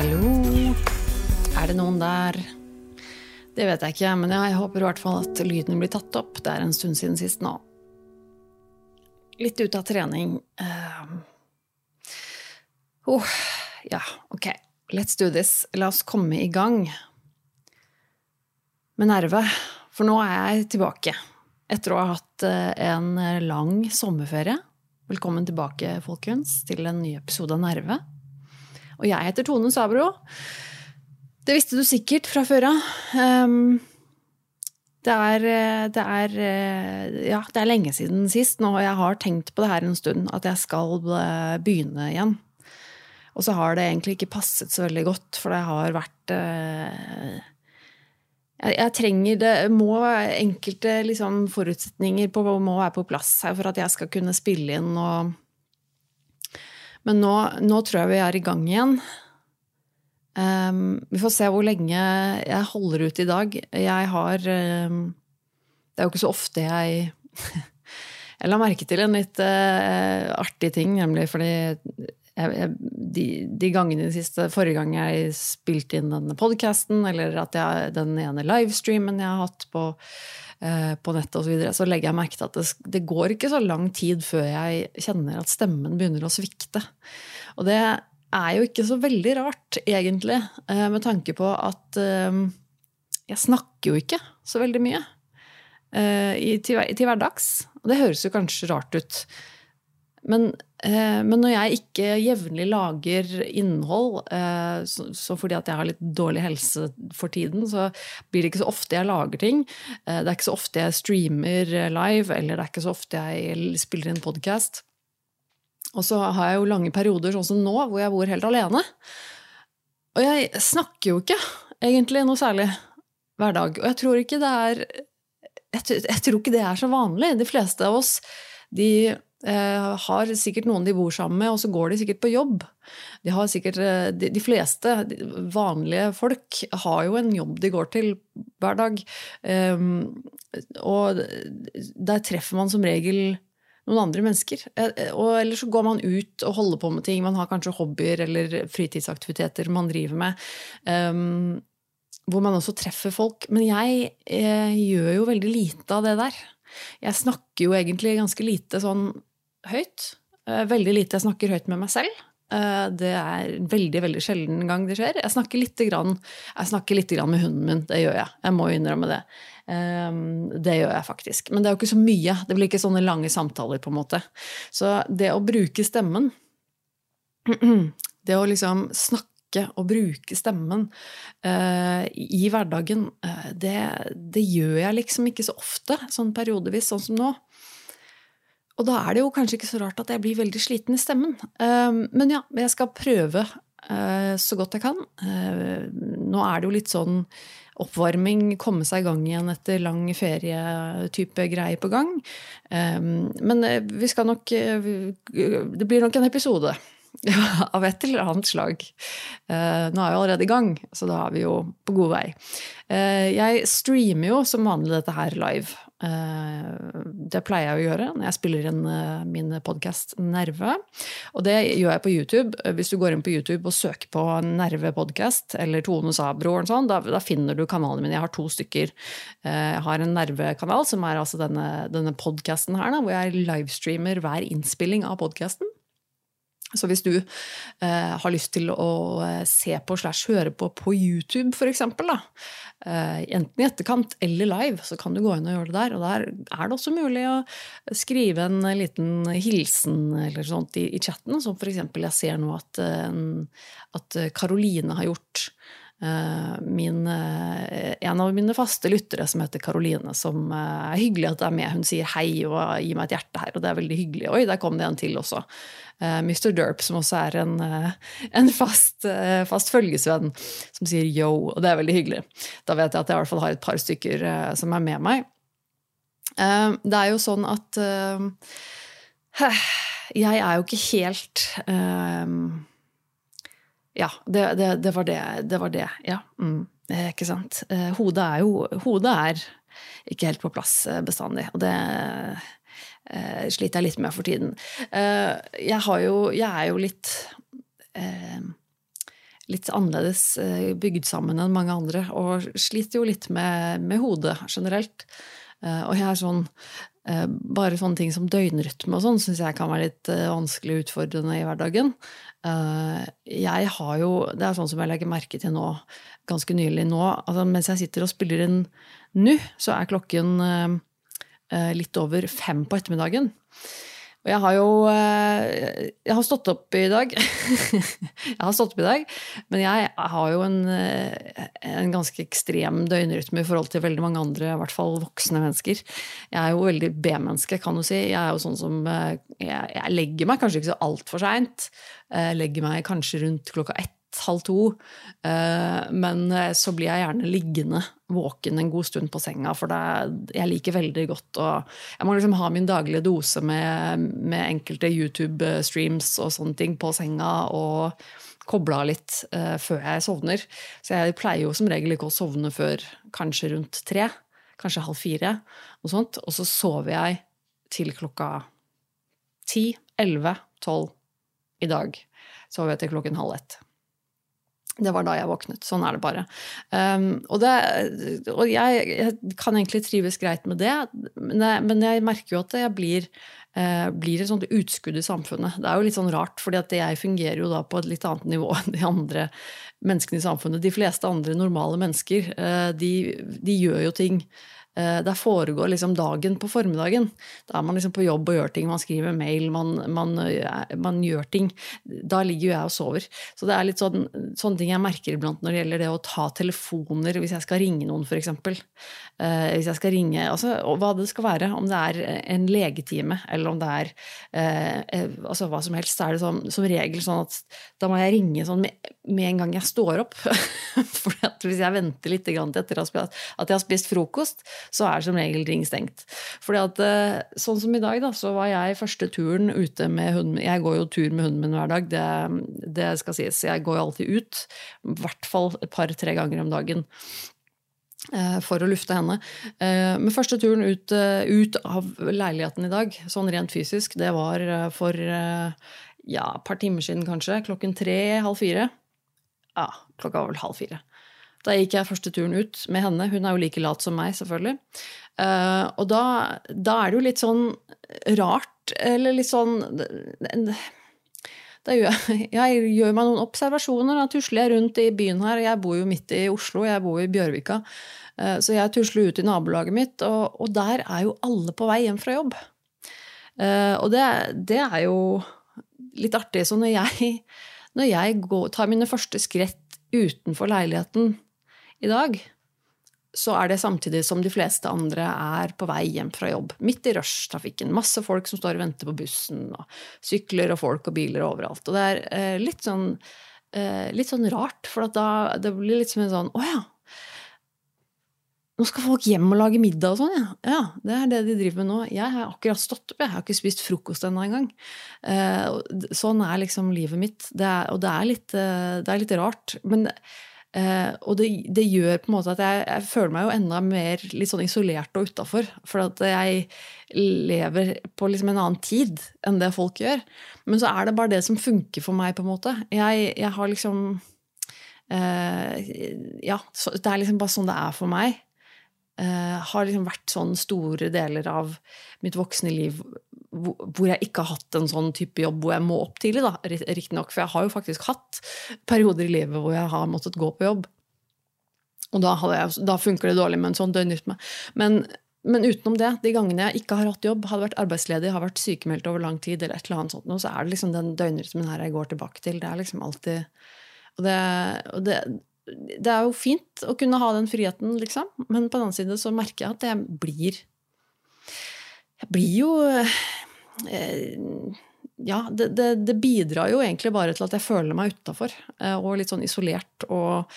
Hallo, er det noen der? Det vet jeg ikke, men jeg håper i hvert fall at lyden blir tatt opp. Det er en stund siden sist nå. Litt ute av trening. Uh... Oh, ja, ok. Let's do this. La oss komme i gang med Nerve. For nå er jeg tilbake. Etter å ha hatt eh, en lang sommerferie. Velkommen tilbake, folkens, til en ny episode av Nerve. Og jeg heter Tone Sabro. Det visste du sikkert fra før av. Um, det er, det, er, ja, det er lenge siden sist nå, og jeg har tenkt på det her en stund, at jeg skal begynne igjen. Og så har det egentlig ikke passet så veldig godt, for det har vært jeg, jeg, trenger det må Enkelte liksom, forutsetninger på, må være på plass her for at jeg skal kunne spille inn og men nå, nå, tror jeg vi er i gang igjen. Um, vi får se hvor lenge jeg holder ut i dag. Jeg har um, Det er jo ikke så ofte jeg Jeg la merke til en litt uh, artig ting, nemlig fordi jeg, de, de, gangene de siste Forrige gang jeg spilte inn denne podkasten, eller at jeg, den ene livestreamen jeg har hatt på Eh, på nettet osv., så, videre, så legger jeg merke til at det, det, går ikke så lang tid før jeg kjenner at stemmen begynner å svikte. Og det er jo ikke så veldig rart, egentlig, eh, med tanke på at eh, jeg snakker jo ikke så veldig mye til, til hverdags. Og det høres jo kanskje rart ut. Men, eh, men, når jeg ikke jevnlig lager innhold, eh, så, så, fordi at jeg har litt dårlig helse for tiden, så blir det ikke så ofte jeg lager ting. Eh, det er ikke så ofte jeg streamer live, eller det er ikke så ofte jeg spiller inn podkast. Og så har jeg jo lange perioder, sånn som nå, hvor jeg bor helt alene. Og jeg snakker jo ikke egentlig noe særlig hver dag. Og jeg tror ikke det er jeg, jeg tror ikke det er så vanlig. De fleste av oss de har sikkert noen de bor sammen med, og så går de sikkert på jobb. De, har sikkert, eh, de, fleste vanlige folk har jo en jobb de går til hver dag. Um, og der treffer man som regel noen andre mennesker. Eh, og eller så går man ut og holder på med ting. Man har kanskje hobbyer eller fritidsaktiviteter man driver med. Um, hvor man også treffer folk. Men jeg eh, gjør jo veldig lite av det der. Jeg snakker jo egentlig ganske lite sånn høyt. Eh, veldig lite jeg snakker høyt med meg selv. Eh, det er veldig veldig sjelden gang det skjer. Jeg snakker litt, grann, grann med hunden min. Det gjør jeg. Jeg må innrømme det. Eh, det gjør jeg faktisk. Men det er jo ikke så mye. Det blir ikke sånne lange samtaler. på en måte. Så det å bruke stemmen Det å liksom snakke og bruke stemmen uh, i hverdagen, det, det, gjør jeg liksom ikke så ofte, sånn periodevis, sånn som nå. Og da er det jo kanskje ikke så rart at jeg blir veldig sliten i stemmen. Ehm, men ja, jeg skal prøve eh, så godt jeg kan. Eh, nå er det jo litt sånn oppvarming, komme seg i gang igjen etter lang ferie-type greier på gang. Ehm, men eh, vi skal nok Det blir nok en episode. av et eller annet slag. nå er vi allerede i gang, så da er vi jo på god vei. jeg streamer jo som vanlig dette her live. Eh, det pleier jeg å gjøre når jeg spiller inn eh, min podkast Nerve. Og det gjør jeg på YouTube. Hvis du går inn på YouTube og søker på Nerve podcast eller Tone Sabro, sånn, da, da, finner du kanalene mine. Jeg har to stykker. Eh, jeg har en Nerve-kanal, som er altså denne, denne podkasten her, da, hvor jeg livestreamer hver innspilling av podkasten. Så hvis du eh, har lyst til å eh, se på slash høre på på YouTube, eksempel, eh, enten i etterkant eller live, så kan du gå inn og gjøre det der. Og der er det også mulig å skrive en liten hilsen eller sånt i, i chatten, som eksempel jeg ser nå at, eh, at Karoline har gjort. Eh, min, en av mine faste lyttere som heter Karoline, som er hyggelig at det er med. Hun sier hei og gir meg et hjerte her, og det er veldig hyggelig. Oi, der kom det en til også. Eh, Mr. Derp, som også er en, eh, en fast, eh, fast, følgesvenn, som sier yo, og det er veldig hyggelig. Da vet jeg at jeg i hvert fall har et par stykker som er med meg. Det er jo sånn at jeg er jo ikke helt Ja, det, det, det, var det. Det var det, ja. Mm, ikke sant. Hodet er jo Hodet er ikke helt på plass bestandig. Og det eh, sliter jeg litt med for tiden. Eh, jeg, jo, jeg, er jo litt eh, litt annerledes bygd sammen enn mange andre, og sliter jo litt med, med hodet generelt. Og jeg er sånn Bare sånne ting som døgnrytme og sånn syns jeg kan være litt vanskelig og utfordrende i hverdagen. Jeg har jo Det er sånn som jeg legger merke til nå, ganske nylig nå. Altså mens jeg sitter og spiller inn nå, så er klokken Eh, litt over fem på ettermiddagen. Og jeg har jo eh, Jeg har stått opp i dag. jeg har stått opp i dag, men jeg har jo en, eh, en, ganske ekstrem døgnrytme i forhold til veldig mange andre, i hvert fall voksne mennesker. Jeg er jo veldig B-menneske, kan du si. Jeg er jo sånn som jeg, jeg legger meg kanskje ikke så altfor seint. Legger meg kanskje rundt klokka ett halv to. Eh, men eh, så blir jeg gjerne liggende våken en god stund på senga, for det, jeg liker veldig godt å Jeg må liksom ha min daglige dose med, med enkelte YouTube-streams og sånne ting på senga. og koble av litt før jeg sovner. Så jeg pleier jo som regel ikke å sovne før kanskje rundt tre. Kanskje halv fire. Og, sånt. og så sover jeg til klokka ti, elleve, tolv i dag. Sover jeg til klokken halv ett. Det var da jeg våknet. Sånn er det bare. Um, og, det, og jeg, jeg, kan egentlig trives greit med det, men jeg, men jeg merker jo at jeg blir, uh, blir et sånt utskudd i samfunnet. Det er jo litt sånn rart, for jeg fungerer jo da på et litt annet nivå enn de andre menneskene i samfunnet. De fleste andre normale mennesker, uh, de, de gjør jo ting Eh, der foregår liksom dagen på formiddagen. Da er man liksom på jobb og gjør ting. Man skriver mail, man, man, eh, man gjør ting. Da ligger jo jeg og sover. Så det er litt sånn, sånne ting jeg merker iblant når det gjelder det å ta telefoner hvis jeg skal ringe noen, f.eks. Eh, hvis jeg skal ringe, altså hva det skal være. Om det er en legetime eller om det er eh, altså hva som helst. Så er det som, som regel sånn at da må jeg ringe sånn med, med en gang jeg står opp. For hvis jeg venter litt etter at jeg har spist frokost, så er som regel ting stengt. Fordi at, eh, Sånn som i dag, da, så var jeg første turen ute med hunden min. Jeg går jo tur med hunden min hver dag, det, det skal sies. Jeg går jo alltid ut. I hvert fall et par-tre ganger om dagen eh, for å lufte henne. Eh, men første turen ut, ut, av leiligheten i dag, sånn rent fysisk, det var for ja, et par timer siden kanskje. Klokken tre, halv fire. Ja, klokka var vel halv fire. Da gikk jeg første turen ut med henne. Hun er jo like lat som meg, selvfølgelig. Uh, og da, da, er det jo litt sånn rart, eller litt sånn gjør jeg, jeg gjør meg noen observasjoner. Da tusler jeg rundt i byen her. Jeg bor jo midt i Oslo, jeg bor i Bjørvika. Uh, så jeg tusler ut i nabolaget mitt, og, og, der er jo alle på vei hjem fra jobb. Uh, og det, det, er jo litt artig. Så når jeg, når jeg går, tar mine første skritt utenfor leiligheten i dag, så er det samtidig som de fleste andre er på vei hjem fra jobb. Midt i rushtrafikken. Masse folk som står og venter på bussen. og Sykler og folk og biler overalt. Og det er eh, litt, sånn, eh, litt sånn rart, for da, det blir litt som en sånn Å ja! Nå skal folk hjem og lage middag og sånn, ja. ja. Det er det de driver med nå. Jeg har akkurat stått opp, jeg har ikke spist frokost ennå engang. Eh, sånn er liksom livet mitt. Det er, og det er, litt, eh, det er litt rart. Men Uh, og det, det, gjør på en måte at jeg, jeg, føler meg jo enda mer litt sånn isolert og utafor. For at jeg lever på liksom en annen tid enn det folk gjør. Men så er det bare det som funker for meg, på en måte. Jeg, jeg har liksom eh, Ja, så, det er liksom bare sånn det er for meg. Eh, har liksom vært sånn store deler av mitt voksne liv hvor jeg ikke har hatt en sånn type jobb hvor jeg må opp tidlig, da, riktignok. For jeg har jo faktisk hatt perioder i livet hvor jeg har måttet gå på jobb. Og da, jeg, da funker det dårlig med en sånn døgnrytme. Men, men, utenom det, de gangene jeg ikke har hatt jobb, hadde vært arbeidsledig, har vært sykemeldt over lang tid, eller et eller annet sånt, så er det liksom den døgnrytmen her jeg går tilbake til. Det er liksom alltid Og det, og det, det er jo fint å kunne ha den friheten, liksom, men på den annen side så merker jeg at jeg blir Jeg blir jo Eh, ja, det, det, det, bidrar jo egentlig bare til at jeg føler meg utafor eh, og litt sånn isolert. Og,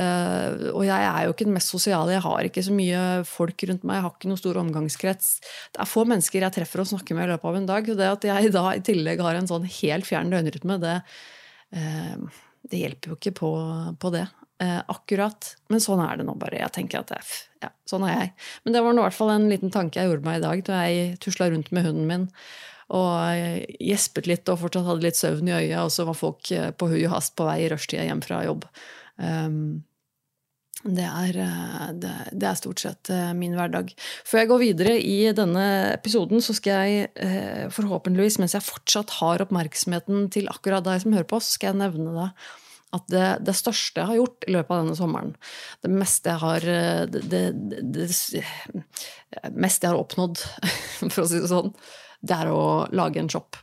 eh, og, jeg er jo ikke den mest sosiale, jeg har ikke så mye folk rundt meg. Jeg har ikke noen stor omgangskrets. Det er få mennesker jeg treffer og snakker med i løpet av en dag. Og Det at jeg da i tillegg har en sånn helt fjern døgnrytme, det, det hjelper jo ikke på, på det. Eh, akkurat. Men sånn er det nå bare. Jeg tenker at jeg, ja, Sånn er jeg. Men det var nå i hvert fall en liten tanke jeg gjorde meg i dag da jeg tusla rundt med hunden min og gjespet litt og fortsatt hadde litt søvn i øyet, og så var folk på hui og hast på vei i rushtida hjem fra jobb. Um, det er, det, det er, stort sett min hverdag. Før jeg går videre i denne episoden, så skal jeg forhåpentligvis, mens jeg fortsatt har oppmerksomheten til akkurat deg som hører på, så skal jeg nevne det at det, det, største jeg har gjort i løpet av denne sommeren, det meste jeg har, det, det, meste jeg har oppnådd, for å si det sånn, det er å lage en shop.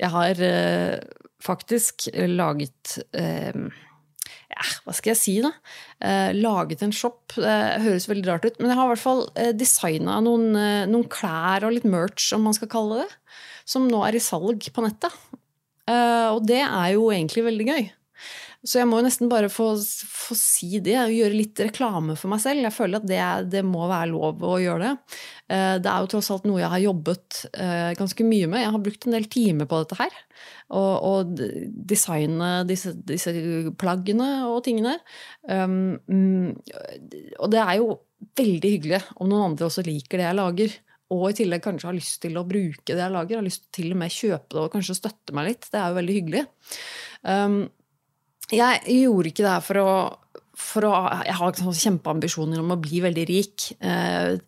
Jeg har eh, faktisk laget eh, ja, hva skal jeg si, da? Eh, laget en shop. Det høres veldig rart ut. Men jeg har i hvert fall eh, designa noen, eh, noen, klær og litt merch, om man skal kalle det, som nå er i salg på nettet. Eh, og det er jo egentlig veldig gøy. Så jeg må jo nesten bare få, få, si det, og gjøre litt reklame for meg selv. Jeg føler at det, det, må være lov å gjøre det. Eh, det er jo tross alt noe jeg har jobbet eh, ganske mye med. Jeg har brukt en del timer på dette her. Og, og designe disse, disse, plaggene og tingene. Um, og det er jo veldig hyggelig om noen andre også liker det jeg lager og i tillegg kanskje har lyst til å bruke det jeg lager, har lyst til med kjøpe det og kanskje støtte meg litt. Det er jo veldig hyggelig. Um, jeg gjorde ikke det her for å, for å Jeg har sånn kjempeambisjoner om å bli veldig rik. Eh,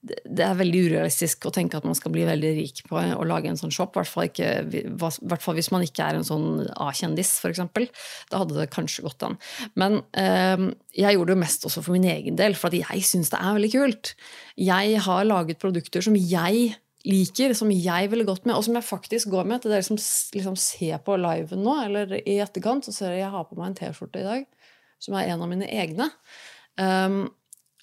det er veldig urealistisk å tenke at man skal bli veldig rik på å lage en sånn shop. I hvert fall, hvis man ikke er en sånn A-kjendis, f.eks. Da hadde det kanskje gått an. Men eh, jeg gjorde det mest også for min egen del, for jeg syns det er veldig kult. Jeg har laget produkter som jeg liker, som jeg ville gått med, og som jeg faktisk går med. Til dere som liksom ser på liven nå, eller i etterkant, så ser dere jeg har på meg en T-skjorte i dag som er en av mine egne. Um,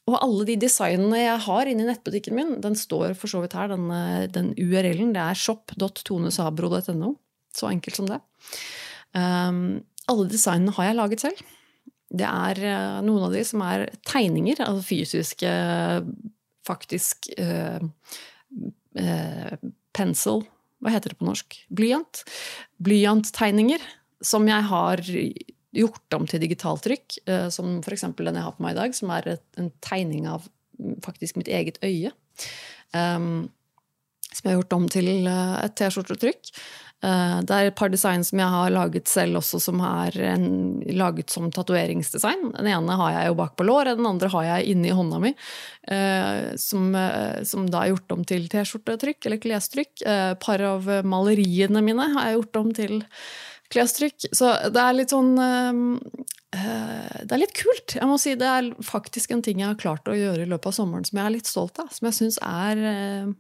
og alle de designene jeg har inni nettbutikken min, den står for så vidt her, den, den URL-en. Det er shop.tonesabro.no. Så enkelt som det. Um, alle designene har jeg laget selv. Det er uh, noen av de som er tegninger, altså fysiske, faktisk uh, eh, pencil Hva heter det på norsk? Blyant. Blyanttegninger som jeg har gjort om til digitaltrykk. Eh, som f.eks. den jeg har på meg i dag, som er en tegning av mm, faktisk mitt eget øye. Um, som jeg har gjort om til eh, et T-skjortetrykk. Eh, det er et par design som jeg har laget selv også, som er en, laget som tatoveringsdesign. Den ene har jeg jo bak på låret, den andre har jeg inni hånda mi. Eh, som, eh, som da er gjort om til T-skjortetrykk eller klestrykk. Par av maleriene mine har jeg gjort om til klestrykk. Så det er litt sånn Det er litt kult. Jeg må si Det er faktisk en ting jeg har klart å gjøre i løpet av sommeren som jeg er litt stolt av. Som jeg syns er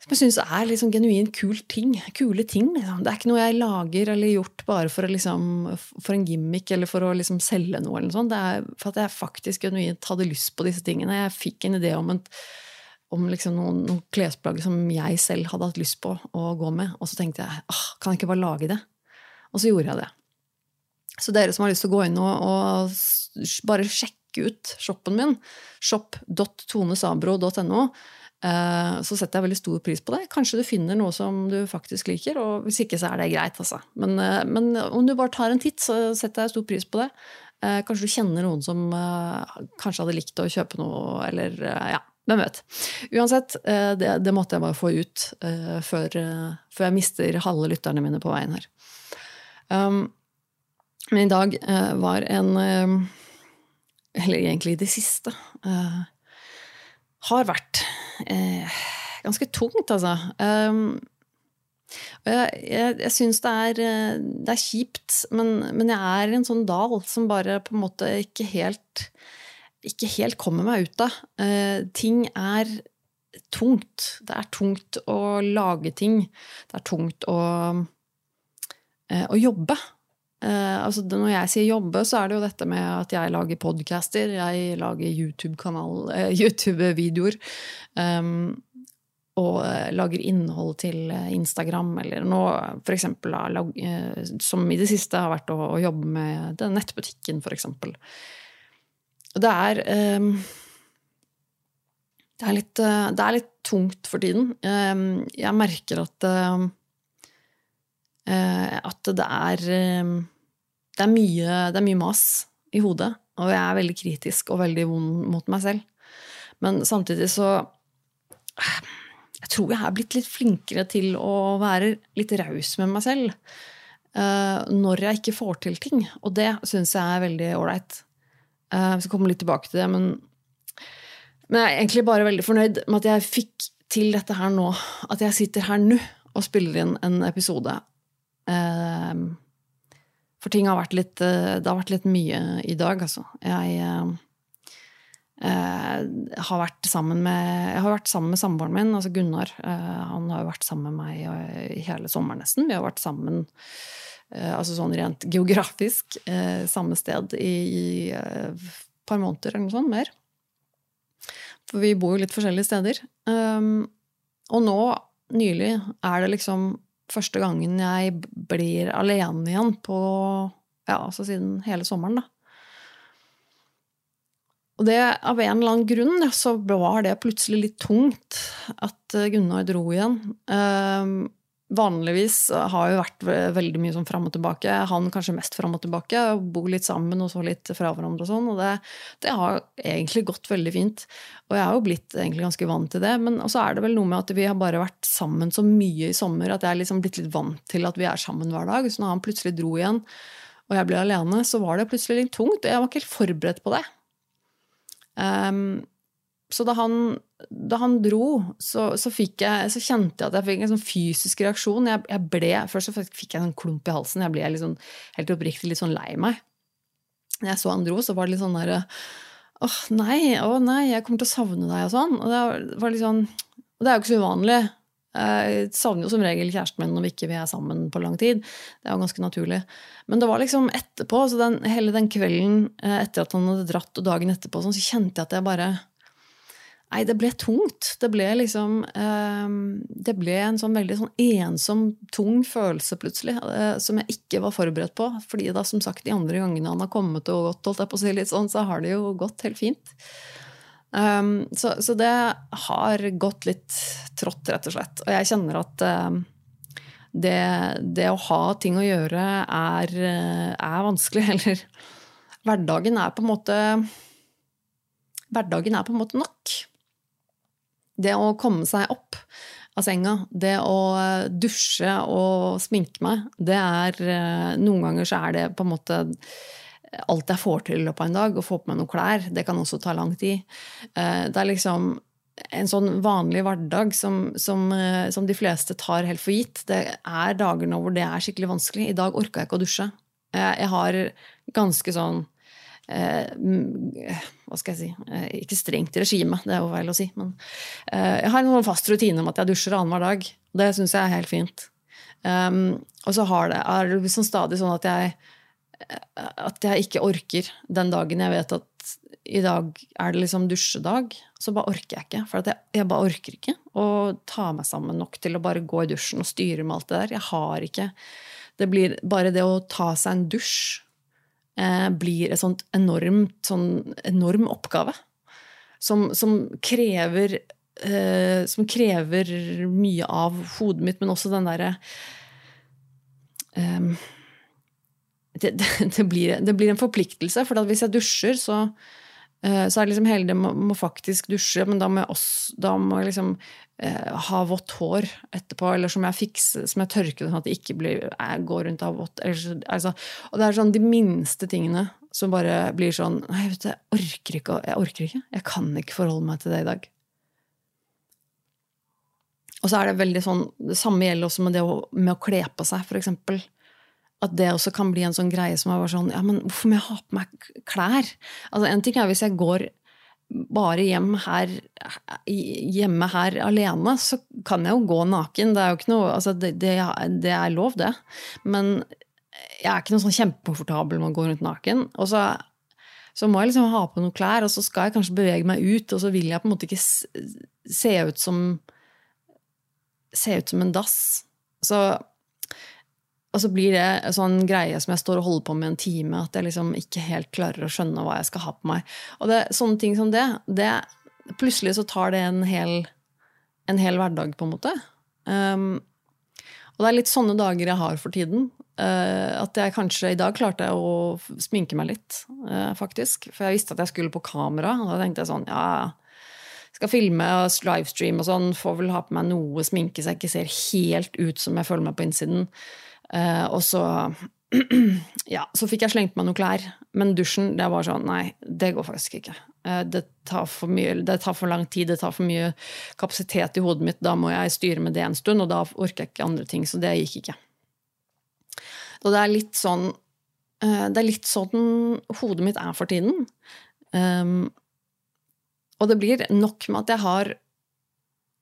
som jeg syns er liksom genuint kul ting. kule ting. Liksom. Det er ikke noe jeg lager eller gjort bare for, liksom, for en gimmick eller for å liksom selge noe. eller noe Det er for at jeg faktisk genuint hadde lyst på disse tingene. Jeg fikk en idé om, en, om liksom noen, noen, klesplagg som jeg selv hadde hatt lyst på å gå med. Og så tenkte jeg åh, kan jeg ikke bare lage det? Og så gjorde jeg det. Så dere som har lyst til å gå inn og, og bare sjekke ut shoppen min, shop.tonesabro.no, så setter jeg veldig stor pris på det. Kanskje du finner noe som du faktisk liker, og hvis ikke så er det greit. Altså. Men, eh, men om du bare tar en titt, så setter jeg stor pris på det. Eh, kanskje du kjenner noen som kanskje hadde likt å kjøpe noe, eller ja, hvem vet. Uansett, det, det måtte jeg bare få ut før, før, jeg mister halve lytterne mine på veien her. Um, men i dag var en Eller egentlig det siste har vært eh, ganske tungt, altså. Um, jeg jeg, jeg syns det, eh, det, er kjipt, men, men, jeg er i en sånn dal som bare på en måte ikke helt ikke helt kommer meg ut av. Uh, ting er tungt. Det er tungt å lage ting. Det er tungt å, uh, å jobbe. Uh, altså når jeg sier jobbe, så er det jo dette med at jeg lager podcaster, jeg lager YouTube-videoer. YouTube um, og eh, lager innhold til Instagram, eller nå for eksempel, som i det siste har vært å, å jobbe med den nettbutikken, for eksempel. Det er um, det er, litt, det er litt tungt for tiden. Um, jeg merker at at det er det, er mye, det er mye mas i hodet, og jeg er veldig kritisk og veldig vond mot meg selv. Men samtidig så Jeg tror jeg er blitt litt flinkere til å være litt raus med meg selv når jeg ikke får til ting. Og det syns jeg er veldig ålreit. Vi skal komme litt tilbake til det, men, men jeg er egentlig bare veldig fornøyd med at jeg fikk til dette her nå. At jeg sitter her nå og spiller inn en episode. Uh, for ting har vært litt Det har vært litt mye i dag, altså. Jeg Uh, har vært sammen med, jeg har vært sammen med samboeren min, altså Gunnar. Han har jo vært sammen med meg hele sommeren nesten. Vi har vært sammen altså sånn rent geografisk samme sted i, et par måneder eller noe sånt mer. For vi bor jo litt forskjellige steder. Um, og nå, nylig, er det liksom første gangen jeg blir alene igjen på Ja, altså siden hele sommeren, da. Og det, av en eller annen grunn så var det plutselig litt tungt at eh, Gunnar dro igjen. Um, vanligvis har jo vært veldig mye sånn fram og tilbake. Han kanskje mest fram og tilbake. Bo litt sammen og så litt fra hverandre og sånn. Og det, det, har egentlig gått veldig fint. Og jeg har jo blitt egentlig ganske vant til det. Men så er det vel noe med at vi har bare vært sammen så mye i sommer at jeg er liksom blitt litt vant til at vi er sammen hver dag. Så når han plutselig dro igjen, og jeg ble alene, så var det plutselig litt tungt. Og jeg var ikke helt forberedt på det. Um, så da han, da han dro, så, så, jeg, så, kjente jeg at jeg fikk en sånn fysisk reaksjon. Jeg, jeg ble, Først så fikk jeg en klump i halsen. Jeg ble liksom, helt oppriktig litt sånn lei meg. Når jeg så han dro, så var det litt sånn derre Åh, nei, å nei, jeg kommer til å savne deg, og sånn. Og det var litt sånn Og det er jo ikke så uvanlig. Jeg savner jo som regel kjæresten min når vi ikke er sammen på lang tid. Det er jo ganske naturlig. Men det var liksom etterpå, så den, hele den kvelden eh, etter at han hadde dratt, og dagen etterpå, sånn, så kjente jeg at jeg bare Nei, det ble tungt. Det ble liksom eh, Det ble en sånn veldig sånn ensom, tung følelse plutselig, eh, som jeg ikke var forberedt på. Fordi da, som sagt, de andre gangene han har kommet og gått, holdt jeg på å si litt sånn, så har det jo gått helt fint. Um, så, så, det har gått litt trått, rett og slett. Og jeg kjenner at um, det, det, å ha ting å gjøre er, er vanskelig. Eller hverdagen er på en måte Hverdagen er på en måte nok. Det å komme seg opp av senga, det å dusje og sminke meg, det er Noen ganger så er det på en måte alt jeg får til i løpet av en dag, Å få på meg noen klær, det kan også ta lang tid. Eh, det er liksom en sånn vanlig hverdag som, som, eh, som, de fleste tar helt for gitt. Det er dager nå hvor det er skikkelig vanskelig. I dag orka jeg ikke å dusje. Jeg har ganske sånn eh, Hva skal jeg si eh, Ikke strengt regime, det er jo feil å si. Men eh, jeg har en sånn fast rutine om at jeg dusjer annenhver dag. Det syns jeg er helt fint. Um, og så har det, er det liksom stadig sånn at jeg at jeg ikke orker den dagen jeg vet at i dag er det liksom dusjedag. Så bare orker jeg ikke. For jeg, jeg, bare orker ikke å ta meg sammen nok til å bare gå i dusjen og styre med alt det der. Jeg har ikke det blir Bare det å ta seg en dusj eh, blir en sånn enorm oppgave. Som, som krever eh, Som krever mye av hodet mitt, men også den derre eh, det, det, blir, det, blir, en forpliktelse. For hvis jeg dusjer, så, eh, så er det liksom hele det må, må faktisk dusje, men da må jeg, også, da må jeg liksom eh, ha vått hår etterpå. Eller så må jeg fikse som jeg tørker sånn at det ikke blir, jeg går rundt og har vått. Altså, og det er sånn de minste tingene som bare blir sånn Nei, vet du, jeg orker ikke. Jeg orker ikke. Jeg kan ikke forholde meg til det i dag. Og så er det veldig sånn, Det samme gjelder også med det å, med å kle på seg, for eksempel at det også kan bli en sånn greie som er bare sånn Ja, men hvorfor må jeg ha på meg klær? Altså, En ting er hvis jeg går bare hjem her, hjemme her alene, så kan jeg jo gå naken. Det er jo ikke noe altså det, det, det er lov, det. Men jeg er ikke noe sånn kjempekomfortabel med å gå rundt naken. Og så, så må jeg liksom ha på noen klær, og så skal jeg kanskje bevege meg ut, og så vil jeg på en måte ikke se ut som Se ut som en dass. Så og så blir det en sånn greie som jeg står og holder på med en time, at jeg liksom ikke helt klarer å skjønne hva jeg skal ha på meg. Og det, sånne ting som det, det Plutselig så tar det en hel, en hel hverdag, på en måte. Um, og det er litt sånne dager jeg har for tiden. Uh, at jeg kanskje i dag klarte å sminke meg litt, uh, faktisk. For jeg visste at jeg skulle på kamera, og da tenkte jeg sånn, ja skal filme og livestream og sånn, får vel ha på meg noe sminke så jeg ikke ser helt ut som jeg føler meg på innsiden. Uh, og så ja, så fikk jeg slengt meg noen klær. Men dusjen, det var sånn Nei, det går faktisk ikke. Uh, det, tar for mye, det tar for lang tid, det tar for mye kapasitet i hodet mitt. Da må jeg styre med det en stund, og da orker jeg ikke andre ting. Så det gikk ikke. Og det er litt sånn uh, Det er litt sånn hodet mitt er for tiden. Um, og det blir nok med at jeg har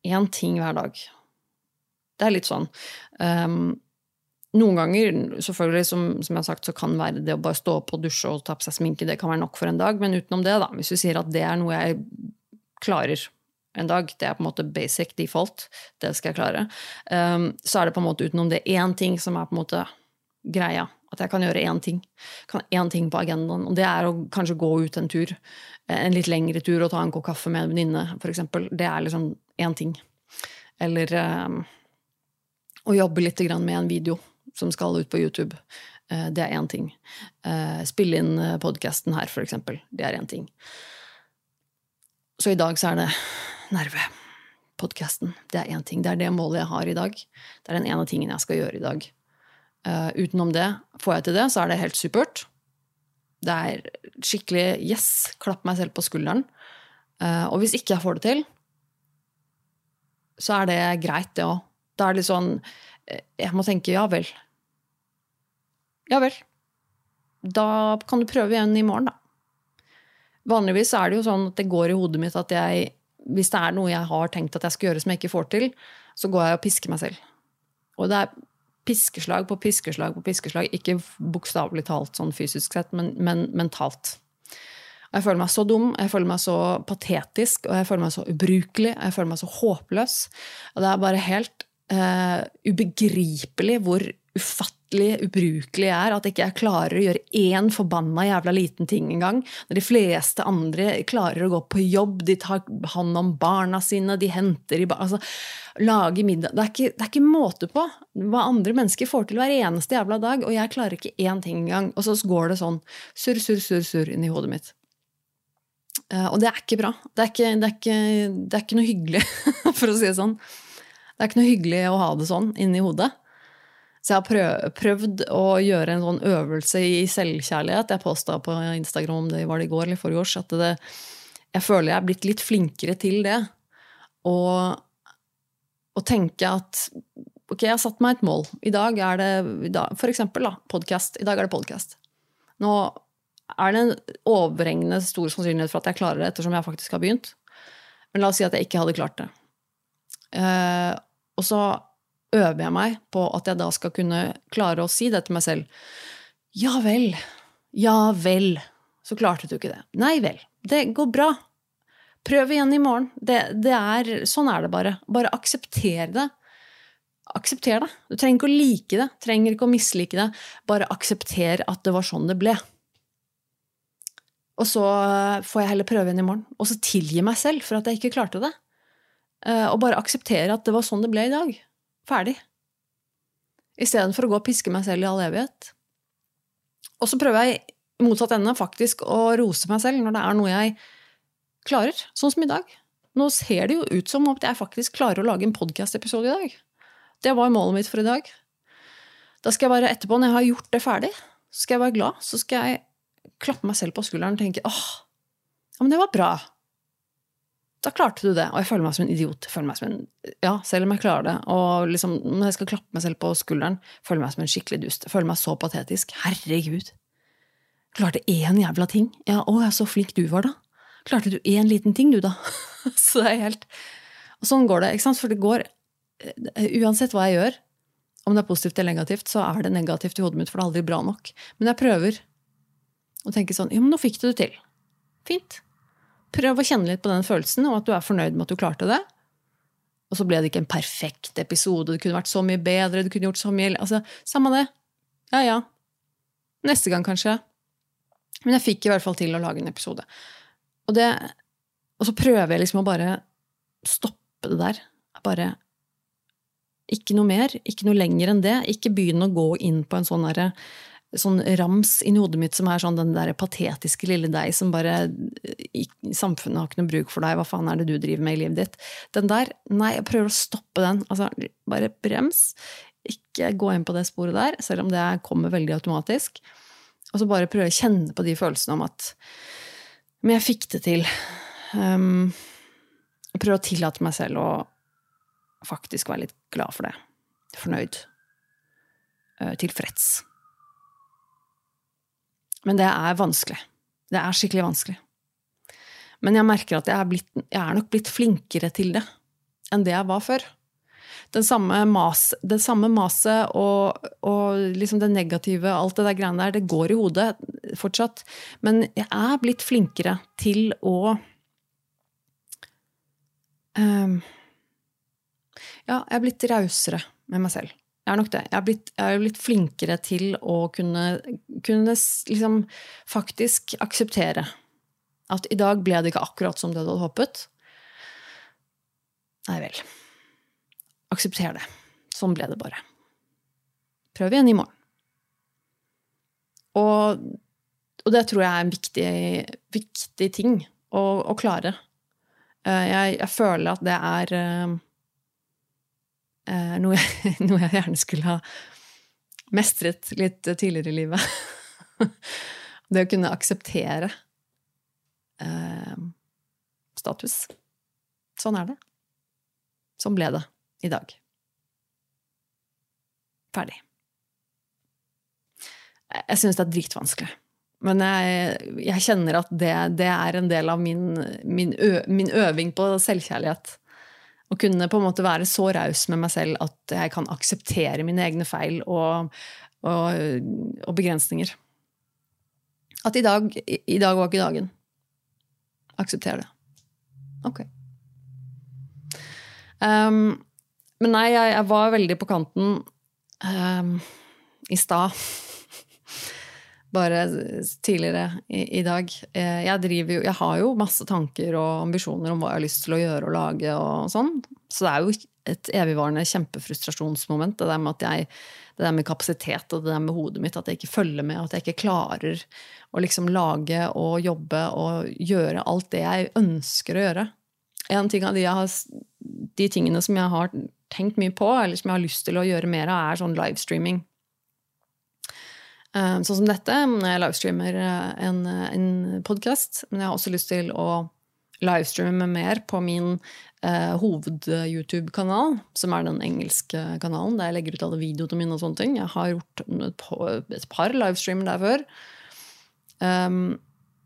én ting hver dag. Det er litt sånn. Um, noen ganger, selvfølgelig, som, som, jeg har sagt, så kan være det å bare stå opp og dusje og ta på seg sminke, det kan være nok for en dag. Men utenom det, da, hvis vi sier at det er noe jeg klarer en dag, det er på en måte basic default, det skal jeg klare, um, så er det på en måte utenom det én ting som er på en måte greia. At jeg kan gjøre én ting. Kan én ting på agendaen. Og det er å kanskje gå ut en tur. En litt lengre tur og ta en kopp kaffe med en venninne, f.eks. Det er liksom én ting. Eller um, å jobbe litt med en video som skal ut på YouTube. Uh, det er én ting. Uh, spille inn podkasten her, f.eks. Det er én ting. Så i dag så er det nerve. Podkasten. Det er én ting. Det er det målet jeg har i dag. Det er den ene tingen jeg skal gjøre i dag. Utenom det, får jeg til det, så er det helt supert. Det er skikkelig yes, klapp meg selv på skulderen. Og hvis ikke jeg får det til, så er det greit, det òg. Da er det litt sånn eh, Jeg må tenke ja vel. Ja vel. Da kan du prøve igjen i morgen, da. Vanligvis er det jo sånn at det går i hodet mitt at jeg Hvis det er noe jeg har tenkt at jeg skal gjøre som jeg ikke får til, så går jeg og pisker meg selv. Og det er piskeslag på piskeslag på piskeslag. Ikke bokstavelig talt sånn fysisk sett, men, men mentalt. Jeg føler meg så dum, jeg føler meg så patetisk, og jeg føler meg så ubrukelig, jeg føler meg så håpløs. Og det er bare helt uh, ubegripelig hvor ufattelig ubrukelig jeg er. At ikke jeg klarer å gjøre én forbanna jævla liten ting engang. Når de fleste andre klarer å gå på jobb, de tar hånd om barna sine, de henter i altså, Lage middag det er, ikke, det er ikke måte på hva andre mennesker får til hver eneste jævla dag, og jeg klarer ikke én ting engang. Og så går det sånn surr, surr, surr, surr inn i hodet mitt. Uh, og det er ikke bra. Det er ikke, det er ikke, det er ikke noe hyggelig, for å si det sånn. Det er ikke noe hyggelig å ha det sånn inni hodet. Så jeg har prøvd å gjøre en sånn øvelse i selvkjærlighet. Jeg posta på Instagram om det var det i går eller forrige års, at det, jeg føler jeg er blitt litt flinkere til det. Og, og tenke at ok, jeg har satt meg et mål. I dag er det for eksempel da, podcast. I dag er det podkast. Nå er det en overhengende stor sannsynlighet for at jeg klarer det ettersom jeg faktisk har begynt. Men la oss si at jeg ikke hadde klart det. Uh, og så øver jeg meg på at jeg da skal kunne klare å si det til meg selv. Ja vel. Ja vel. Så klarte du ikke det. Nei vel. Det går bra. Prøv igjen i morgen. Det, det er, sånn er det bare. Bare aksepter det. Aksepter det. Du trenger ikke å like det, trenger ikke å mislike det. Bare aksepter at det var sånn det ble. Og så får jeg heller prøve igjen i morgen. Og så tilgi meg selv for at jeg ikke klarte det. Eh, og bare akseptere at det var sånn det ble i dag. Ferdig. Istedenfor å gå og piske meg selv i all evighet. Og så prøver jeg i motsatt ende faktisk å rose meg selv når det er noe jeg klarer. Sånn som i dag. Nå ser det jo ut som at jeg faktisk klarer å lage en podkast-episode i dag. Det var målet mitt for i dag. Da skal jeg bare etterpå, når jeg har gjort det ferdig, så skal jeg være glad. Så skal jeg klappe meg selv på skulderen og tenke åh, ja, men det var bra da klarte du det. Og jeg føler meg som en idiot. føler meg som en, ja, Selv om jeg klarer det. Og liksom, når jeg skal klappe meg selv på skulderen, føler meg som en skikkelig dust. Føler meg så patetisk. Herregud. Klarte én jævla ting. Ja, å, ja, så flink du var, da. Klarte du én liten ting, du, da? så det er helt Og sånn går det. ikke sant? For det går eh, Uansett hva jeg gjør, om det er positivt eller negativt, så er det negativt i hodet mitt, for det er aldri bra nok. Men jeg prøver å tenke sånn Ja, men nå fikk du det til. Fint. Prøv å kjenne litt på den følelsen, og at du er fornøyd med at du klarte det. Og så ble det ikke en perfekt episode, det kunne vært så mye bedre, du kunne gjort så mye altså, Samme det. Ja, ja. Neste gang, kanskje. Men jeg fikk i hvert fall til å lage en episode. Og, det, og så prøver jeg liksom å bare stoppe det der. Bare Ikke noe mer, ikke noe lenger enn det. Ikke begynn å gå inn på en sånn, der, sånn rams inni hodet mitt som er sånn den der patetiske lille deg som bare Samfunnet har ikke noe bruk for deg, hva faen er det du driver med i livet ditt? Den der, nei, jeg prøver å stoppe den. Altså, bare brems. Ikke gå inn på det sporet der, selv om det kommer veldig automatisk. Og så bare prøve å kjenne på de følelsene om at Men jeg fikk det til. Um, prøve å tillate meg selv å faktisk være litt glad for det. Fornøyd. Uh, tilfreds. Men det er vanskelig. Det er skikkelig vanskelig. Men jeg merker at jeg er, blitt, jeg er nok blitt flinkere til det enn det jeg var før den samme mas, det samme maset og, og liksom det negative, alt det der greiene der, det går i hodet fortsatt. Men jeg er blitt flinkere til å um, Ja, jeg er blitt rausere med meg selv. Jeg er nok det. Jeg har blitt, jeg har blitt flinkere til å kunne, kunne liksom faktisk akseptere at i dag ble det ikke akkurat som det du hadde håpet. Nei vel. Aksepter det. Sånn ble det bare. Prøv igjen i morgen. Og, og det tror jeg er en viktig, viktig ting å, å klare. Eh, jeg, jeg, føler at det er uh, noe, jeg, noe, jeg, gjerne skulle ha mestret litt tidligere i livet. det å kunne akseptere eh, status. Sånn er det. Sånn ble det i dag. Ferdig. Jeg syns det er dritvanskelig. Men jeg, jeg kjenner at det, det, er en del av min, min, ø, min, øving på selvkjærlighet. Å kunne på en måte være så raus med meg selv at jeg kan akseptere mine egne feil og, og, og begrensninger. At i dag, i dag var ikke dagen. Aksepter det. Ok. Um, men nei, jeg, jeg, var veldig på kanten um, i stad. Bare tidligere i, i, dag. Eh, jeg, jo, jeg har jo masse tanker og ambisjoner om hva jeg har lyst til å gjøre og lage. og sånn. Så det er jo et evigvarende kjempefrustrasjonsmoment. Det der med, jeg, det der med kapasitet og det der med hodet mitt. At jeg ikke følger med, at jeg ikke klarer å liksom lage og jobbe og gjøre alt det jeg ønsker å gjøre. En ting av de, har, de tingene som jeg har tenkt mye på, eller som jeg har lyst til å gjøre mer av, er sånn livestreaming. Eh, sånn som dette, når jeg livestreamer eh, en, en podkast. Men jeg har også lyst til å livestreame mer på min eh, hoved-YouTube-kanal, som er den engelske kanalen, der jeg legger ut alle videoene mine og sånne ting. Jeg har gjort et par livestreamer der før. Um,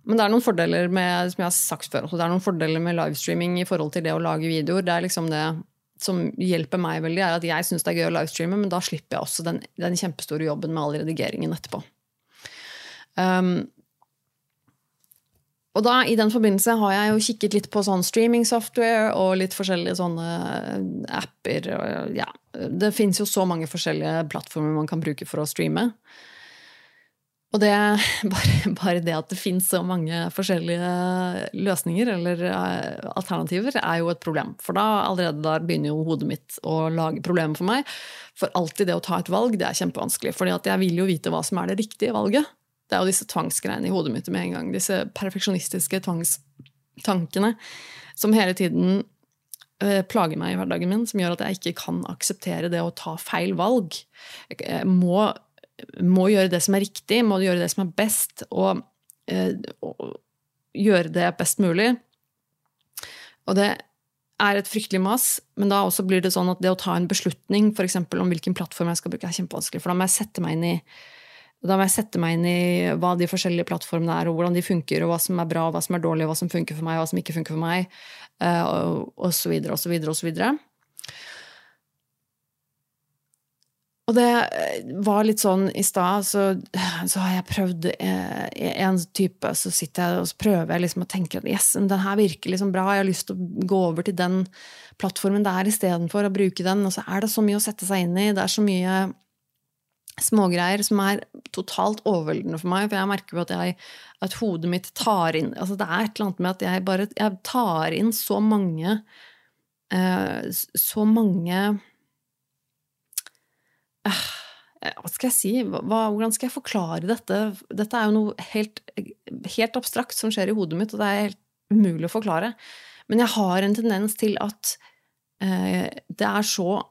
men det er noen fordeler med som jeg har sagt før, det er noen fordeler med livestreaming i forhold til det å lage videoer. Det er liksom det som hjelper meg veldig, er at jeg syns det er gøy å livestreame, men da slipper jeg også den, den kjempestore jobben med all redigeringen etterpå. Um, og da, i den forbindelse har jeg jo kikket litt på sånn streaming-software og litt forskjellige sånne apper. Og, ja, det fins jo så mange forskjellige plattformer man kan bruke for å streame. Og det, bare, bare, det at det fins så mange forskjellige løsninger eller eh, alternativer, er jo et problem. For da allerede der begynner jo hodet mitt å lage problemer for meg. For alltid det å ta et valg, det er kjempevanskelig. fordi jeg vil jo vite hva som er det riktige valget. Det er jo disse tvangsgreiene i hodet mitt med en gang. Disse perfeksjonistiske tvangstankene som hele tiden eh, plager meg i hverdagen min, som gjør at jeg ikke kan akseptere det å ta feil valg. Jeg må må gjøre det som er riktig, må gjøre det som er best, og, eh, og gjøre det best mulig. Og det er et fryktelig mas, men da også blir det sånn at det å ta en beslutning for om hvilken plattform jeg skal bruke, er kjempevanskelig. For da må jeg sette meg inn i da må jeg sette meg inn i hva de forskjellige plattformene er, og hvordan de funker, og hva som er bra, hva som er dårlig, hva som funker for meg, hva som ikke funker for meg, osv., og så videre og det eh, var litt sånn i stad, så, så, har jeg prøvd eh, en type, så sitter jeg og prøver jeg liksom å tenke at yes, den her virker liksom bra, jeg har lyst til å gå over til den plattformen der istedenfor å bruke den. Og så er det så mye å sette seg inn i, det er så mye smågreier som er totalt overveldende for meg. For jeg merker jo at, at hodet mitt tar inn altså Det er et eller annet med at jeg bare jeg tar inn så mange eh, Så mange Hva skal jeg si? Hva, hvordan skal jeg forklare dette? Dette er jo noe helt, helt abstrakt som skjer i hodet mitt, og det er helt umulig å forklare. Men jeg har en tendens til at eh, det, er så,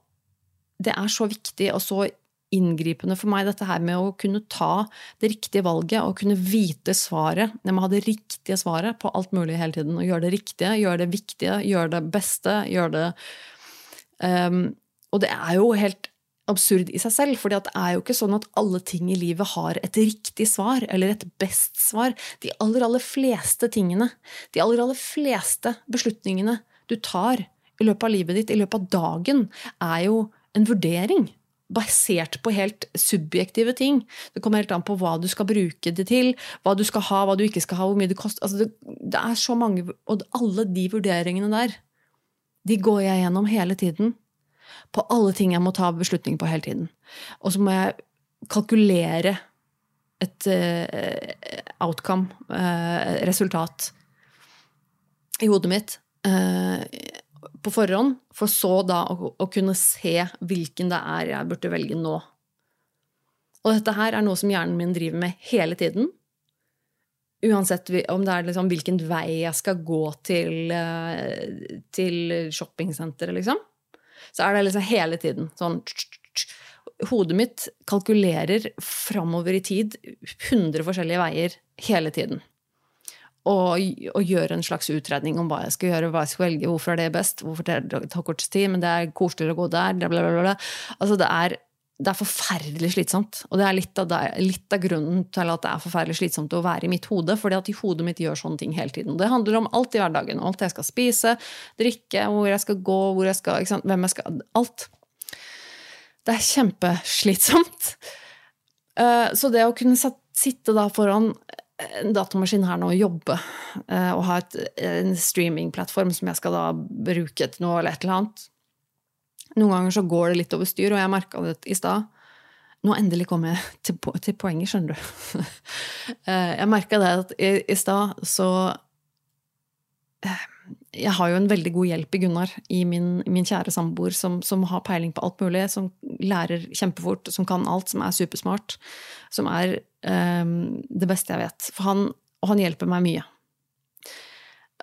det er så viktig og så inngripende for meg, dette her med å kunne ta det riktige valget og kunne vite svaret. Jeg må ha det riktige svaret på alt mulig hele tiden. Og gjøre det riktige, gjøre det viktige, gjøre det beste. gjøre det um, Og det er jo helt absurd i seg selv, for det er jo ikke sånn at alle ting i livet har et riktig svar eller et best svar. De aller, aller fleste tingene, de aller, aller fleste beslutningene du tar i løpet av livet ditt, i løpet av dagen, er jo en vurdering. Basert på helt subjektive ting. Det kommer helt an på hva du skal bruke det til, hva du skal ha, hva du ikke skal ha, hvor mye det koster. Altså det, det er så mange Og alle de vurderingene der, de går jeg gjennom hele tiden på alle ting jeg må ta beslutning på hele tiden. Og så må jeg kalkulere et uh, outcome, uh, resultat, i hodet mitt uh, på forhånd, for så da å, å, kunne se hvilken det er jeg burde velge nå. Og dette her er noe som hjernen min driver med hele tiden. Uansett om det er liksom hvilken vei jeg skal gå til, til shoppingsenteret, liksom så er det liksom hele tiden sånn Hodet mitt kalkulerer framover i tid 100 forskjellige veier hele tiden. Og, og gjør en slags utredning om hva jeg skal gjøre, hva jeg skal velge, hvorfor er det best, hvorfor det tar kortest tid, men det er koseligere å gå der, bla, bla, bla. Altså, det er det er forferdelig slitsomt. Og det er litt av, det, litt av, grunnen til at det er forferdelig slitsomt å være i mitt hode. fordi at i hodet mitt gjør sånne ting hele tiden. Det handler om alt i hverdagen. Alt jeg skal spise, drikke, hvor jeg skal gå, jeg skal, hvem jeg skal Alt. Det er kjempeslitsomt. Eh, så det å kunne sitte da foran en datamaskin her nå og jobbe, eh, og ha et, en streamingplattform som jeg skal da bruke til noe eller et eller annet noen ganger så går det litt over styr, og jeg merka det i stad. Nå endelig kom jeg til, til poenget, skjønner du. Eh, jeg merka det at i, i stad så eh, Jeg har jo en veldig god hjelp i Gunnar, i min, min kjære samboer, som, som, har peiling på alt mulig, som lærer kjempefort, som kan alt, som er supersmart. Som er um, det beste jeg vet. For han, og han hjelper meg mye.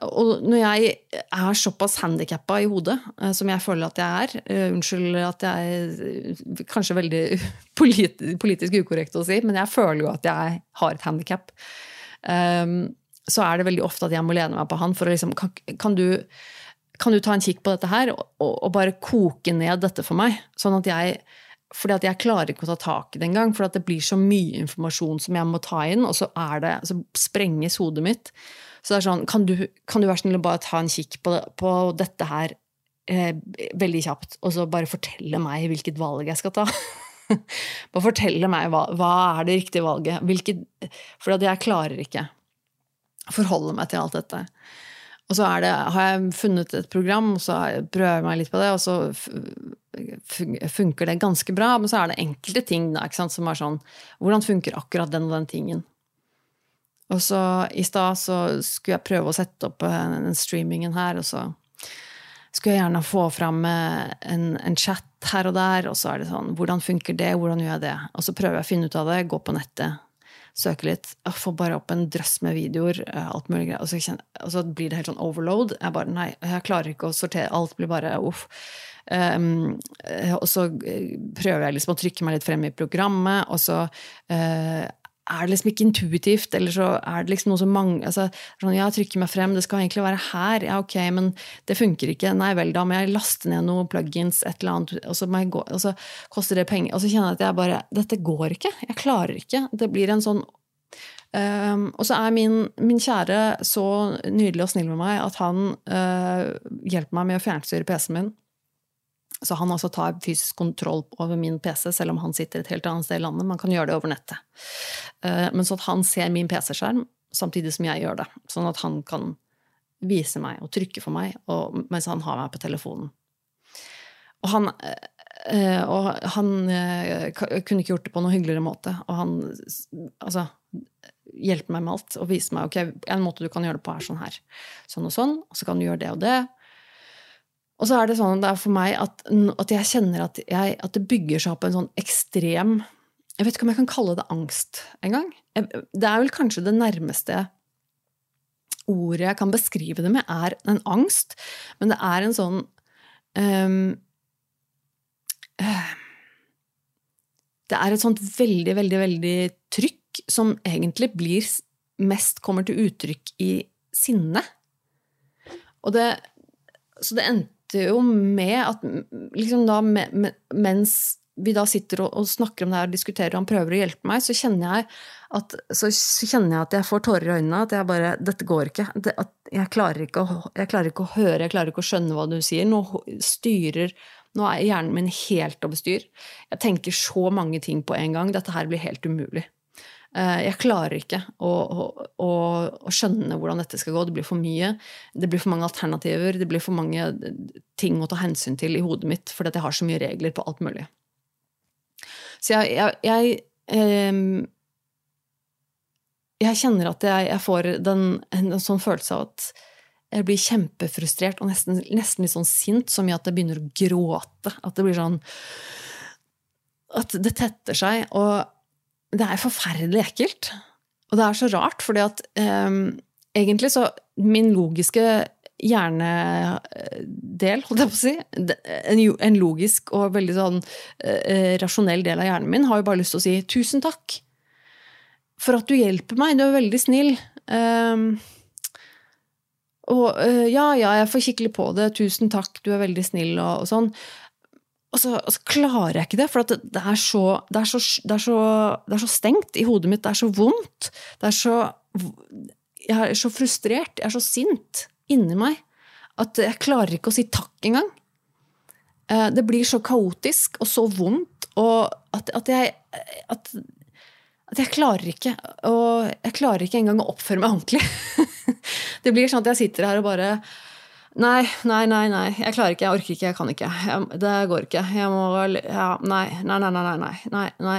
Og når jeg er såpass handikappa i hodet eh, som jeg føler at jeg er uh, Unnskyld at jeg er kanskje veldig polit politisk ukorrekt å si, men jeg føler jo at jeg har et handikap. Um, så er det veldig ofte at jeg må lene meg på han for å liksom kan, kan, du, kan du ta en kikk på dette her og, og, bare koke ned dette for meg? Sånn at jeg fordi at jeg klarer ikke å ta tak i det engang. For det blir så mye informasjon som jeg må ta inn, og så, det, så sprenges hodet mitt. Så det er sånn, kan du, kan du være snill å bare ta en kikk på, på dette her eh, veldig kjapt, og så bare fortelle meg hvilket valg jeg skal ta? bare fortelle meg hva, hva er det riktige valget. Hvilket, for jeg klarer ikke å forholde meg til alt dette. Og så det, har jeg funnet et program, og så prøver jeg meg litt på det, og så funker det ganske bra. Men så er det enkelte ting da, som er sånn Hvordan funker akkurat den og den tingen? Og så i stad så skulle jeg prøve å sette opp den streamingen her, og så skulle jeg gjerne få fram eh, en, en, chat her og der, og så er det sånn Hvordan funker det? Hvordan gjør jeg det? Og så prøver jeg å finne ut av det, gå på nettet, søke litt, Jeg få bare opp en drøss med videoer, eh, alt mulig greier. Og, og, så blir det helt sånn overload. Jeg bare Nei, jeg klarer ikke å sortere. Alt blir bare uff. Um, og så prøver jeg liksom å trykke meg litt frem i programmet, og så uh, er det liksom ikke intuitivt, eller så er det liksom noe som mange altså, sånn, Ja, trykker meg frem, det skal egentlig være her, ja, ok, men det funker ikke. Nei vel, da må jeg laste ned noen plugins, et eller annet, og så, gå, og så koster det penger. Og så kjenner jeg at jeg bare Dette går ikke. Jeg klarer ikke. Det blir en sånn Um, og så er min, min, kjære så nydelig og snill med meg at han uh, hjelper meg med å fjernstyre PC-en min. Så han altså tar fysisk kontroll over min PC, selv om han sitter et helt annet sted i landet. Man kan gjøre det over nettet. Eh, men sånn at han ser min PC-skjerm samtidig som jeg gjør det. Sånn at han kan vise meg og trykke for meg mens han har meg på telefonen. Og han, eh, og han eh, kunne ikke gjort det på noen hyggeligere måte. Og han altså, hjelper meg med alt og viser meg ok, en måte du kan gjøre det på, er sånn her. Sånn og sånn. Og så kan du gjøre det og det. Og så er det sånn det er for meg at, at jeg kjenner at, jeg, at, det bygger seg opp en sånn ekstrem Jeg vet ikke om jeg kan kalle det angst engang. Det er vel kanskje det nærmeste ordet jeg kan beskrive det med, er en angst. Men det er en sånn um, Det er et sånt veldig, veldig, veldig trykk som egentlig blir mest kommer til uttrykk i sinne. Og det, så det endte jo med at liksom da, mens vi da sitter og, snakker om det her og diskuterer, og han prøver å hjelpe meg, så kjenner jeg at, så kjenner jeg, at jeg får tårer i øynene. At jeg bare Dette går ikke. Det, jeg, klarer ikke å, jeg, klarer ikke å, høre, jeg klarer ikke å skjønne hva du sier. Nå styrer Nå er hjernen min helt over styr. Jeg tenker så mange ting på en gang. Dette her blir helt umulig. Eh, jeg klarer ikke å, å, å, skjønne hvordan dette skal gå. Det blir for mye. Det blir for mange alternativer. Det blir for mange ting å ta hensyn til i hodet mitt fordi jeg har så mye regler på alt mulig. Så jeg, jeg, jeg, eh, jeg kjenner at jeg, får den, en, en, sånn følelse av at jeg blir kjempefrustrert og nesten, nesten litt sånn sint, så mye at jeg begynner å gråte. At det blir sånn At det tetter seg. Og det er forferdelig ekkelt. Og det er så rart, fordi at um, egentlig så Min logiske hjernedel, holdt jeg på å si, en, logisk og veldig sånn uh, rasjonell del av hjernen min, har jo bare lyst til å si tusen takk for at du hjelper meg, du er veldig snill. Um, og uh, ja, ja, jeg får kikke litt på det, tusen takk, du er veldig snill, og, og sånn. Og så, og så, klarer jeg ikke det, for det, er så, er så, stengt i hodet mitt. Det er så vondt. Det er så Jeg er så frustrert. Jeg er så sint inni meg at jeg klarer ikke å si takk engang. Eh, det blir så kaotisk og så vondt og at, at jeg at, at jeg klarer ikke og jeg klarer ikke engang å oppføre meg ordentlig. det blir sånn at jeg sitter her og bare Nei, nei, nei, nei. Jeg klarer ikke, jeg orker ikke, jeg kan ikke. Jeg, det går ikke. Jeg må ja, nei, nei, nei, nei, nei, nei, nei.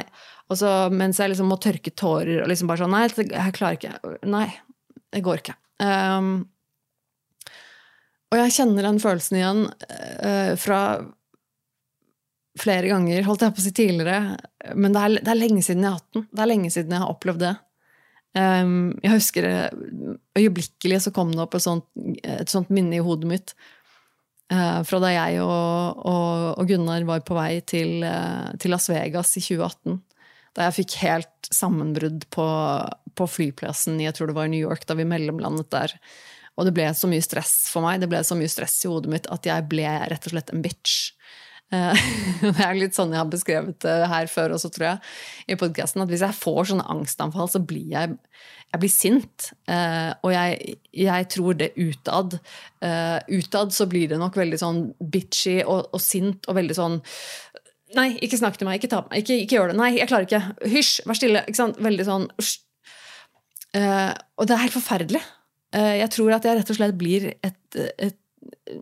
Og så mens jeg liksom må tørke tårer og liksom bare sånn Nei, jeg klarer ikke. Nei, det går ikke. Um, og jeg kjenner den følelsen igjen uh, fra flere ganger, holdt jeg på å si tidligere. Men det er, det er lenge siden jeg har hatt den. Det er lenge siden jeg har opplevd det. Um, jeg husker øyeblikkelig så kom det opp et sånt, et sånt minne i hodet mitt uh, fra da jeg og, og, og, Gunnar var på vei til, uh, til, Las Vegas i 2018. Da jeg fikk helt sammenbrudd på, på, flyplassen jeg tror det var i New York, da vi mellomlandet der. Og det ble så mye stress for meg, det ble så mye stress i hodet mitt at jeg ble rett og slett en bitch. Eh, det er litt sånn jeg har beskrevet det her før også, tror jeg, i podkasten. At hvis jeg får sånne angstanfall, så blir jeg, jeg blir sint. Eh, og jeg, jeg tror det utad. Eh, utad så blir det nok veldig sånn bitchy og, og sint og veldig sånn Nei, ikke snakk til meg, ikke ta på meg, ikke, ikke gjør det. Nei, jeg klarer ikke. Hysj, vær stille. Ikke sant? Veldig sånn Og det er helt forferdelig. jeg tror at jeg rett og slett blir et, et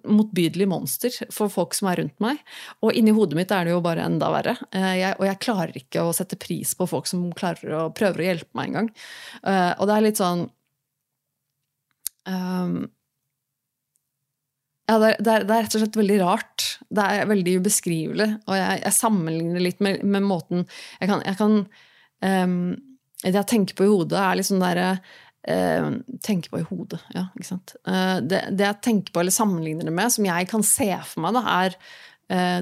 motbydelig monster for folk som er rundt meg. Og inni hodet mitt er det jo bare enda verre. Eh, jeg, og jeg klarer ikke å sette pris på folk som klarer å, prøver å hjelpe meg engang. Uh, og det er litt sånn um, ja, det er, det, er, rett og slett veldig rart. Det er veldig ubeskrivelig. Og jeg, jeg sammenligner litt med, med, måten Jeg kan, jeg kan um, Det jeg tenker på i hodet, er litt sånn derre eh, tenker på i hodet. Ja? Eh, det, det, jeg tenker på eller sammenligner det med, som jeg kan se for meg, da, er eh,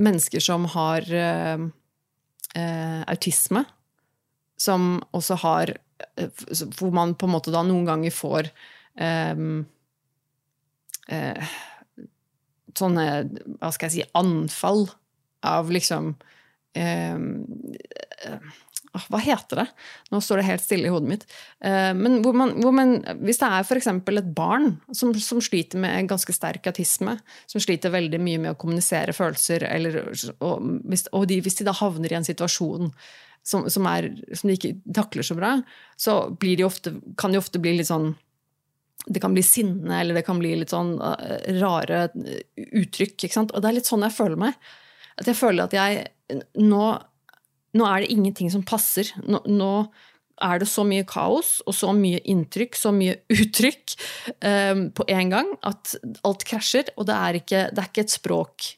mennesker som har eh, eh, autisme. Som også har eh, Hvor man på en måte da noen ganger får sånne, hva skal jeg si, anfall av liksom hva heter det? Nå står det helt stille i hodet mitt. Eh, men hvor man, hvor man, hvis det er f.eks. et barn som, som, sliter med ganske sterk autisme, som sliter veldig mye med å kommunisere følelser, eller, og, hvis, og de, hvis de da havner i en situasjon som, som, er, som, de ikke takler så bra, så de ofte, kan de ofte bli litt sånn det kan bli sinne, eller det kan bli litt sånn uh, rare uttrykk. ikke sant? Og det er litt sånn jeg føler meg. At jeg føler at jeg nå nå er det ingenting som passer. Nå, nå, er det så mye kaos og så mye inntrykk, så mye uttrykk um, på en gang at alt krasjer. Og det er ikke, det er ikke et språk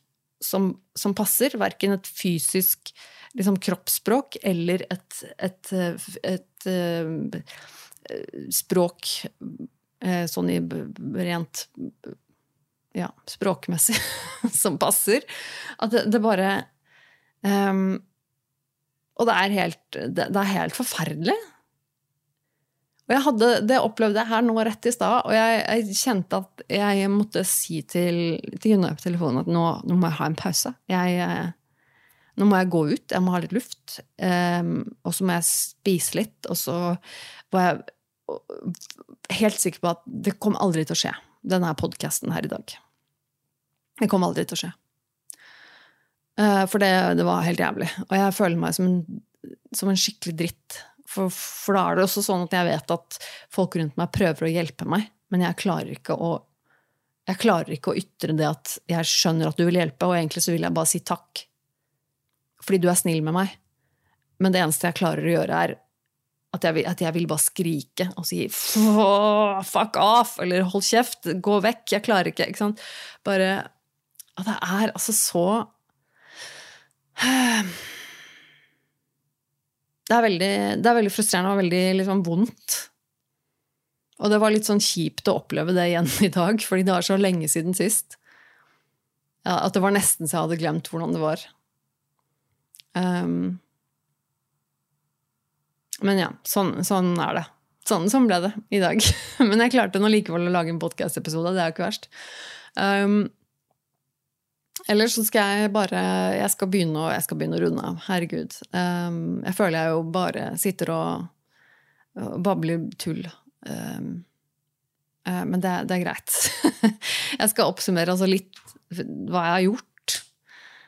som, som passer. Verken et fysisk liksom, kroppsspråk eller et, et, et, et uh, språk uh, sånn i rent ja, språkmessig som passer. At det, det bare um, Og det er helt, det, er helt forferdelig. Og jeg hadde, Det opplevde jeg her nå rett i stad, og jeg, jeg, kjente at jeg måtte si til, til Gunnar på telefonen at nå, nå, må jeg ha en pause. Jeg, eh, nå må jeg gå ut, jeg må ha litt luft. Um, og så må jeg spise litt. Og så var jeg helt sikker på at det kom aldri til å skje, denne podkasten her i dag. Det kom aldri til å skje. Uh, for det, det, var helt jævlig. Og jeg føler meg som en, som en skikkelig dritt for, for, da er det også sånn at jeg vet at folk rundt meg prøver å hjelpe meg, men jeg klarer ikke å jeg klarer ikke å ytre det at jeg skjønner at du vil hjelpe, og egentlig så vil jeg bare si takk. Fordi du er snill med meg. Men det eneste jeg klarer å gjøre, er at jeg vil, at jeg vil bare skrike og si fuck off, eller hold kjeft, gå vekk, jeg klarer ikke. ikke sant? Bare At det er altså så det er veldig, det er veldig frustrerende og veldig liksom, vondt. Og det var litt sånn kjipt å oppleve det igjen i dag, fordi det var så lenge siden sist. Ja, at det var nesten så jeg hadde glemt hvordan det var. Um, men ja, sånn, sånn, er det. Sånn, sånn ble det i dag. men jeg klarte nå likevel å lage en podkast-episode. Det er jo ikke verst. Um, Ellers så skal jeg bare Jeg skal begynne, jeg skal begynne å runde av. Herregud. Um, jeg føler jeg jo bare sitter og, og babler tull. Um, uh, men det, det, er greit. jeg skal oppsummere altså litt hva jeg har gjort.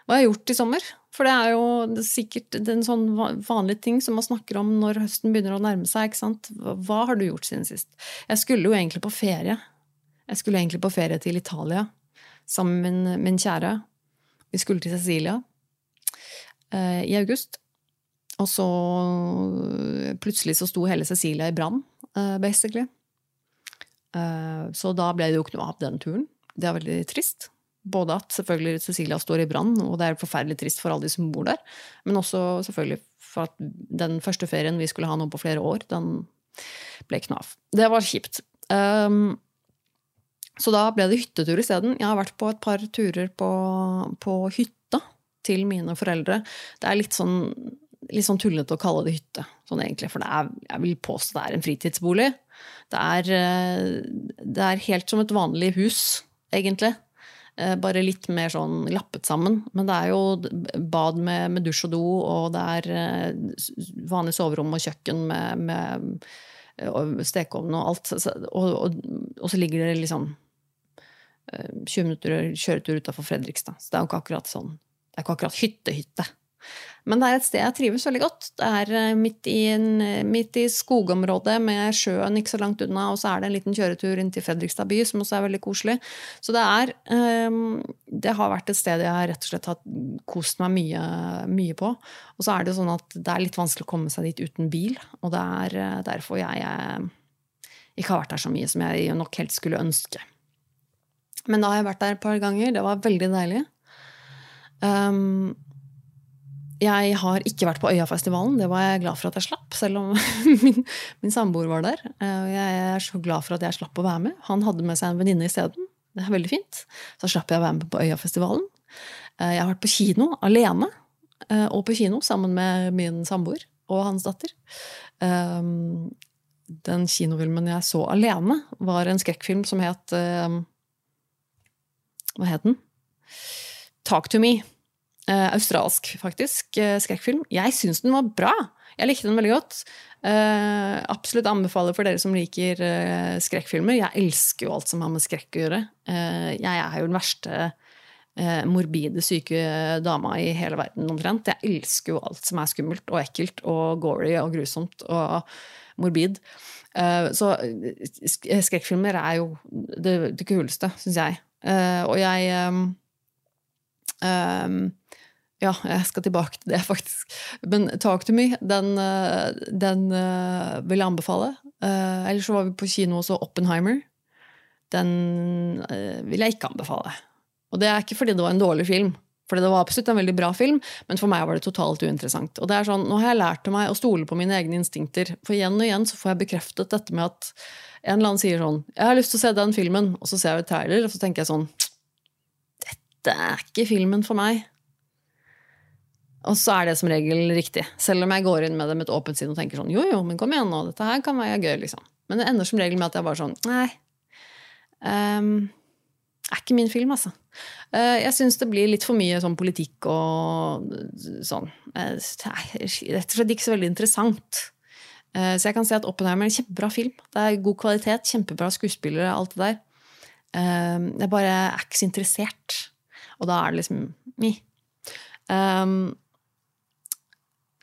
Hva jeg har gjort i sommer. For det er jo er sikkert en sånn vanlig ting som man snakker om når høsten begynner å nærme seg. ikke sant? Hva har du gjort siden sist? Jeg skulle jo egentlig på ferie. Jeg skulle egentlig på ferie til Italia sammen med min, min kjære. Vi skulle til Cecilia eh, i august. Og så plutselig så sto hele Cecilia i brann, eh, basically. Eh, så da ble det jo ikke noe av den turen. Det er veldig trist. Både at selvfølgelig Cecilia står i brann, og det er forferdelig trist for alle de som bor der, men også selvfølgelig for at den første ferien vi skulle ha nå på flere år, den ble ikke noe av. Det var kjipt. Um, så da ble det hyttetur isteden. Jeg har vært på et par turer på, på hytta til mine foreldre. Det er litt sånn, litt sånn tullete å kalle det hytte, sånn egentlig, for er, jeg vil påstå det er en fritidsbolig. Det er, eh, det er helt som et vanlig hus, egentlig. Eh, bare litt mer sånn lappet sammen. Men det er jo bad med, med dusj og do, og det er eh, vanlig soverom og kjøkken med, med stekeovn og alt. Og, og, og, så ligger det liksom 20 minutter kjøretur utafor Fredrikstad. Så det er jo ikke akkurat sånn. Det er ikke akkurat hytte-hytte. Men det er et sted jeg trives veldig godt. Det er eh, midt i, en, eh, midt i skogområdet med sjøen ikke så langt unna, og så er det en liten kjøretur inn til Fredrikstad by, som også er veldig koselig. Så det er Det har vært et sted jeg rett og slett har kost meg mye, mye på. Og så er det sånn at det er litt vanskelig å komme seg dit uten bil, og det er derfor jeg, jeg ikke har vært der så mye som jeg nok helt skulle ønske. Men da har jeg vært der et par ganger. Det var veldig deilig. Um, jeg har ikke vært på Øyafestivalen. Det var jeg glad for at jeg slapp, selv om min, min samboer var der. Uh, jeg er så glad for at jeg slapp å være med. Han hadde med seg en venninne isteden. Det er veldig fint. Så slapp jeg å være med på Øyafestivalen. Uh, jeg har vært på kino alene, uh, og på kino sammen med min samboer og hans datter. Um, den kinofilmen jeg så alene, var en skrekkfilm som het hva het den? Talk to me. Eh, australsk, faktisk. Eh, skrekkfilm. Jeg syns den var bra! Jeg likte den veldig godt. Eh, absolutt anbefaler for dere som liker skrekkfilmer. Jeg elsker jo alt som har med skrekk å gjøre. Jeg er jo den verste morbide, syke dama i hele verden omtrent. Jeg elsker jo alt som er skummelt og ekkelt og gory og grusomt og morbid. så skrekkfilmer er jo det, det kuleste, syns jeg. Uh, og jeg um, um, Ja, jeg skal tilbake til det, faktisk. Men Talk to me, den, eh, den uh, vil jeg anbefale. Uh, ellers så var vi på kino også Oppenheimer. Den vil jeg ikke anbefale. Og det er ikke fordi det var en dårlig film, for det var absolutt en veldig bra film, men for meg var det totalt uinteressant. Og det er sånn, Nå har jeg lært meg å stole på mine egne instinkter, for igjen og igjen så får jeg bekreftet dette med at en eller annen sier sånn 'Jeg har lyst til å se den filmen', og så ser jeg et trailer, og så tenker jeg sånn 'Dette er ikke filmen for meg'. Og så er det som regel riktig. Selv om jeg går inn med det med et åpent sinn og tenker sånn jo, jo, men kom igjen nå, dette her kan være gøy, liksom. Men det ender som regel med at jeg bare sånn nei. Um, er ikke min film, altså. Uh, jeg syns det blir litt for mye sånn politikk og sånn. Uh, det er rett og slett ikke så veldig interessant. Uh, så jeg kan si at Oppenheimer er en kjempebra film. Det er god kvalitet, kjempebra skuespillere, alt det der. jeg bare er ikke så interessert. Og da er det liksom mi. Um,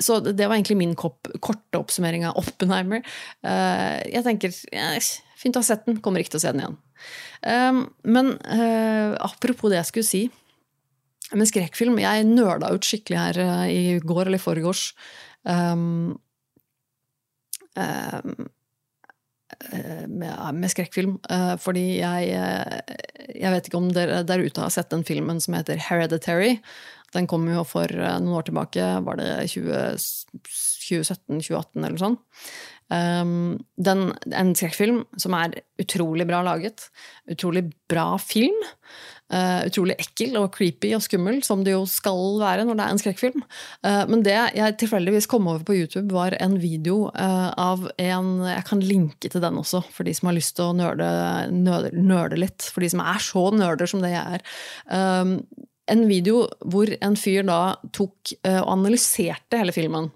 så det var egentlig min korte oppsummering av Oppenheimer. Jeg tenker fint å ha sett den, kommer ikke til å se den igjen. Men apropos det jeg skulle si med skrekkfilm Jeg nøla ut skikkelig her i går eller i forgårs. Um, med, med, skrekkfilm. fordi jeg Jeg vet ikke om dere der ute har sett den filmen som heter Hereditary. Den kom jo for eh, noen år tilbake, var det 2017-2018 eller sånn. Um, den, en skrekkfilm som er utrolig bra laget. Utrolig bra film. Uh, utrolig ekkel og creepy og skummel, som det jo skal være når det er en skrekkfilm. Uh, men det jeg tilfeldigvis kom over på YouTube, var en video uh, av en Jeg kan linke til den også, for de som har lyst til å nerde, nerde litt. For de som er så nerder som det jeg er. En video hvor en fyr da tok og analyserte hele filmen.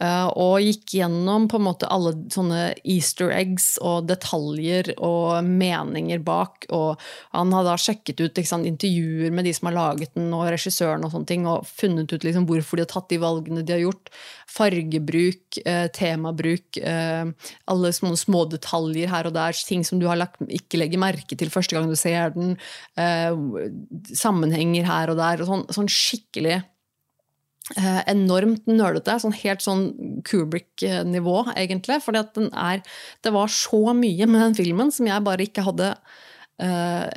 Uh, og gikk gjennom på en måte alle sånne easter eggs og detaljer og meninger bak. Og han har da sjekket ut sant, intervjuer med de som har laget den, og regissøren, og sånne ting, og funnet ut liksom, hvorfor de har tatt de valgene de har gjort. Fargebruk, uh, temabruk, alle små, små, detaljer her og der. Ting som du har lagt, ikke legger merke til første gang du ser den. sammenhenger her og der. og sånn, sånn skikkelig Eh, enormt nølete. Sånn helt sånn Kubrick-nivå, egentlig. For det var så mye med den filmen som jeg bare ikke hadde uh,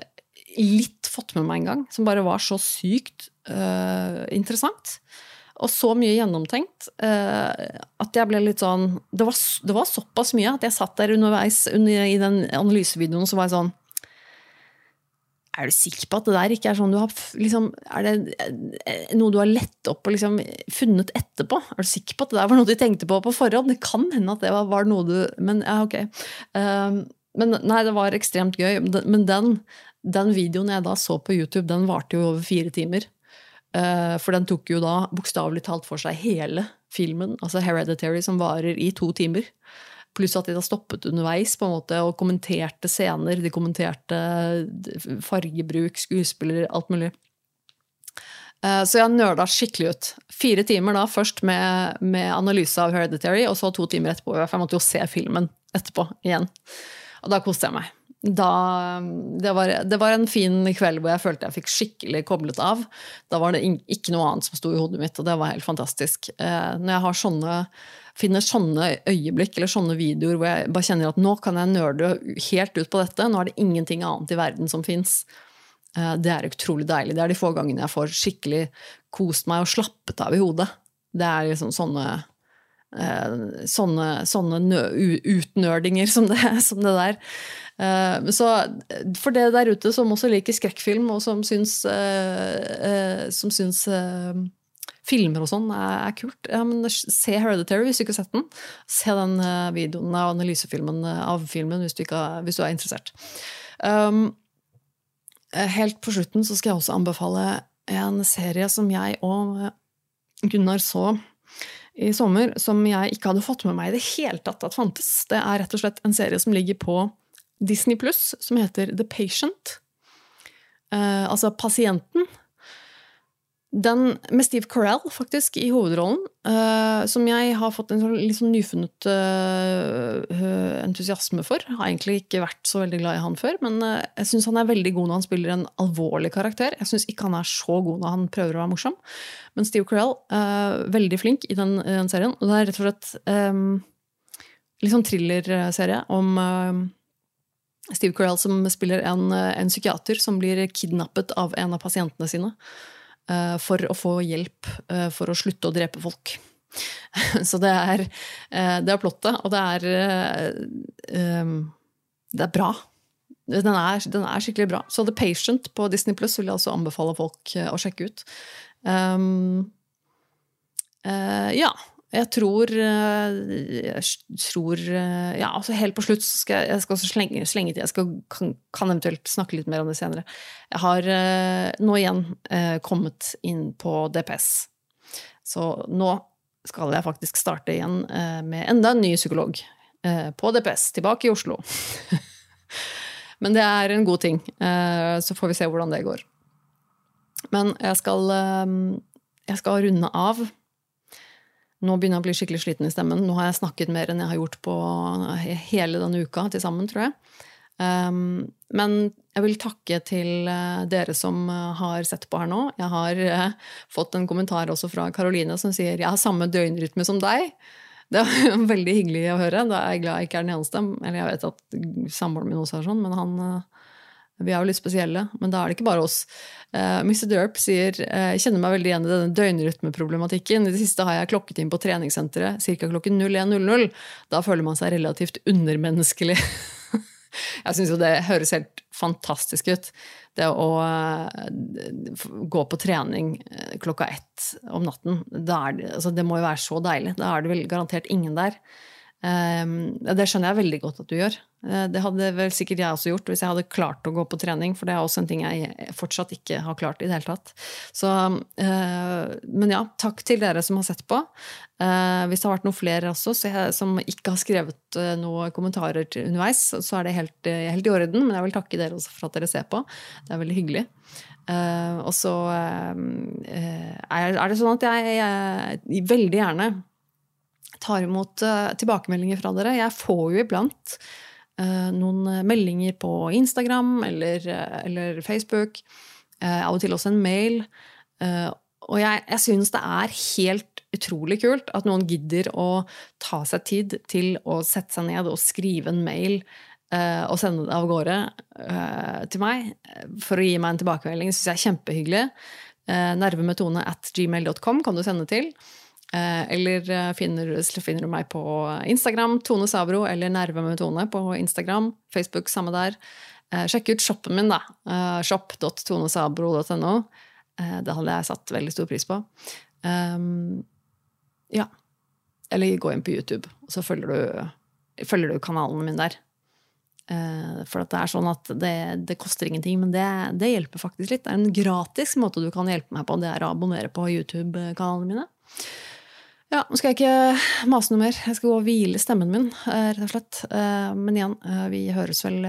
litt fått med meg engang. Som bare var så sykt uh, interessant. Og så mye gjennomtenkt uh, at jeg ble litt sånn det var, det var, såpass mye at jeg satt der underveis under, i den analysevideoen så var jeg sånn er du sikker på at det der ikke er sånn du har liksom, Er det eh, noe du har lett opp og liksom funnet etterpå? Er du sikker på at det der var noe du tenkte på på forhånd? Det kan hende at det var, var noe du Men ja, ok. Um, men nei, det var ekstremt gøy. Men den, den, videoen jeg da så på YouTube, den varte jo over fire timer. Uh, for den tok jo da bokstavelig talt for seg hele filmen, altså Hereditary, som varer i to timer. Pluss at de da stoppet underveis på en måte og kommenterte scener. De kommenterte fargebruk, skuespiller, alt mulig. Eh, så jeg nøla skikkelig ut. Fire timer da først med, med, analyse av Hereditary, og så to timer etterpå. For jeg måtte jo se filmen etterpå igjen. Og da koste jeg meg. Da, det, var, det, var, en fin kveld hvor jeg følte jeg fikk skikkelig koblet av. Da var det ikke noe annet som sto i hodet mitt, og det var helt fantastisk. Eh, når jeg har sånne finner sånne øyeblikk eller sånne videoer hvor jeg bare kjenner at nå kan jeg nerde helt ut på dette. Nå er det ingenting annet i verden som fins. Eh, det er utrolig deilig. Det er de få gangene jeg får skikkelig kost meg og slappet av i hodet. Det er liksom sånne eh, sånne, sånne utnerdinger som som det der. Eh, så for det der ute som også liker skrekkfilm, og som syns, som syns filmer og sånn er, er, kult. Ja, men se Hereditary hvis du ikke har sett den. Se den uh, videoen av analysefilmen uh, av filmen hvis du, ikke, hvis du er interessert. Um, eh, helt på slutten så skal jeg også anbefale en serie som jeg og Gunnar så i sommer, som jeg ikke hadde fått med meg i det hele tatt at fantes. Det er rett og slett en serie som ligger på Disney Pluss, som heter The Patient. Uh, altså Pasienten. Den med Steve Carell, faktisk, i hovedrollen, uh, som jeg har fått en sånn, litt sånn nyfunnet uh, entusiasme for. Har egentlig ikke vært så veldig glad i han før, men uh, jeg syns han er veldig god når han spiller en alvorlig karakter. Jeg syns ikke han er så god når han prøver å være morsom. Men Steve Carell, veldig flink i den, i den, serien. Og det er rett og slett um, litt sånn thrillerserie om Steve Carell som spiller en, en psykiater som blir kidnappet av en av pasientene sine. Eh, for å få hjelp eh, for å slutte å drepe folk. Så det er, eh, det er plottet, og det er Det er bra. Den er, den er, skikkelig bra. Så The Patient på Disney Plus vil jeg også anbefale folk å sjekke ut. Um, uh, ja. Jeg tror, eh, jeg tror eh, Ja, altså helt på slutt skal jeg, jeg skal også slenge, slenge til Jeg skal, kan, kan, eventuelt snakke litt mer om det senere. Jeg har eh, nå igjen kommet inn på DPS. Så nå skal jeg faktisk starte igjen med enda en ny psykolog på DPS. Tilbake i Oslo. Men det er en god ting. Så får vi se hvordan det går. Men jeg skal, jeg skal runde av nå begynner jeg å bli skikkelig sliten i stemmen. Nå har jeg snakket mer enn jeg har gjort på hele denne uka til sammen, tror jeg. Um, men jeg vil takke til uh, dere som uh, har sett på her nå. Jeg har uh, fått en kommentar også fra Karoline som sier jeg har samme døgnrytme som deg. Det er veldig hyggelig å høre. Da er jeg glad jeg ikke er den eneste. Eller jeg vet at samboeren min også er sånn, men han vi er jo litt spesielle, men da er det ikke bare oss. Uh, eh, Mr. Derp sier jeg kjenner meg veldig igjen i denne døgnrytmeproblematikken. I det siste har jeg klokket inn på treningssenteret ca. klokken 01.00. Da føler man seg relativt undermenneskelig. jeg syns jo det høres helt fantastisk ut. Det å uh, gå på trening klokka ett om natten, det, er, altså, det må jo være så deilig. Da er det vel garantert ingen der. Um, det skjønner jeg veldig godt at du gjør. Uh, det hadde vel sikkert jeg også gjort hvis jeg hadde klart å gå på trening, for det er også en ting jeg fortsatt ikke har klart i det hele tatt. Så, uh, men ja, takk til dere som har sett på. Uh, hvis det har vært noen flere også jeg, som ikke har skrevet noen kommentarer underveis, så er det helt, helt, i orden, men jeg vil takke dere også for at dere ser på. Det er veldig hyggelig. og så er, det sånn at jeg, jeg veldig gjerne tar imot uh, tilbakemeldinger fra dere. Jeg får jo iblant uh, noen meldinger på Instagram eller, eller Facebook. av og til også en mail. og jeg, jeg syns det er helt utrolig kult at noen gidder å ta seg tid til å sette seg ned og skrive en mail og sende det av gårde til meg for å gi meg en tilbakemelding. Det syns jeg er kjempehyggelig. nervemetone at gmail.com kan du sende til. Eh, eller eh, finner, finner, du meg på Instagram, Tone Sabro, eller Nerve med Tone på Instagram. Facebook, samme der. Eh, sjekk ut shoppen min, da. Shop.tonesabro.no. Det hadde jeg satt veldig stor pris på. Um, ja. Eller gå inn på YouTube, og så følger du, følger du kanalen min der. For det er sånn at det, det koster ingenting, men det, det, hjelper faktisk litt. Det er en gratis måte du kan hjelpe meg på, det er å abonnere på YouTube-kanalene mine. Ja, nå skal jeg ikke mase noe mer. Jeg skal gå og hvile stemmen min, eh, rett og slett. Eh, men igjen, eh, vi høres vel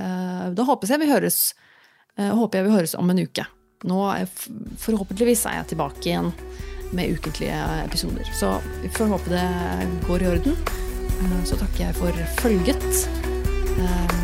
Da håper jeg vi høres håper jeg vi høres om en uke. Nå forhåpentligvis er jeg tilbake igjen med ukentlige episoder. Så vi får håpe det går i orden. Så takker jeg for følget.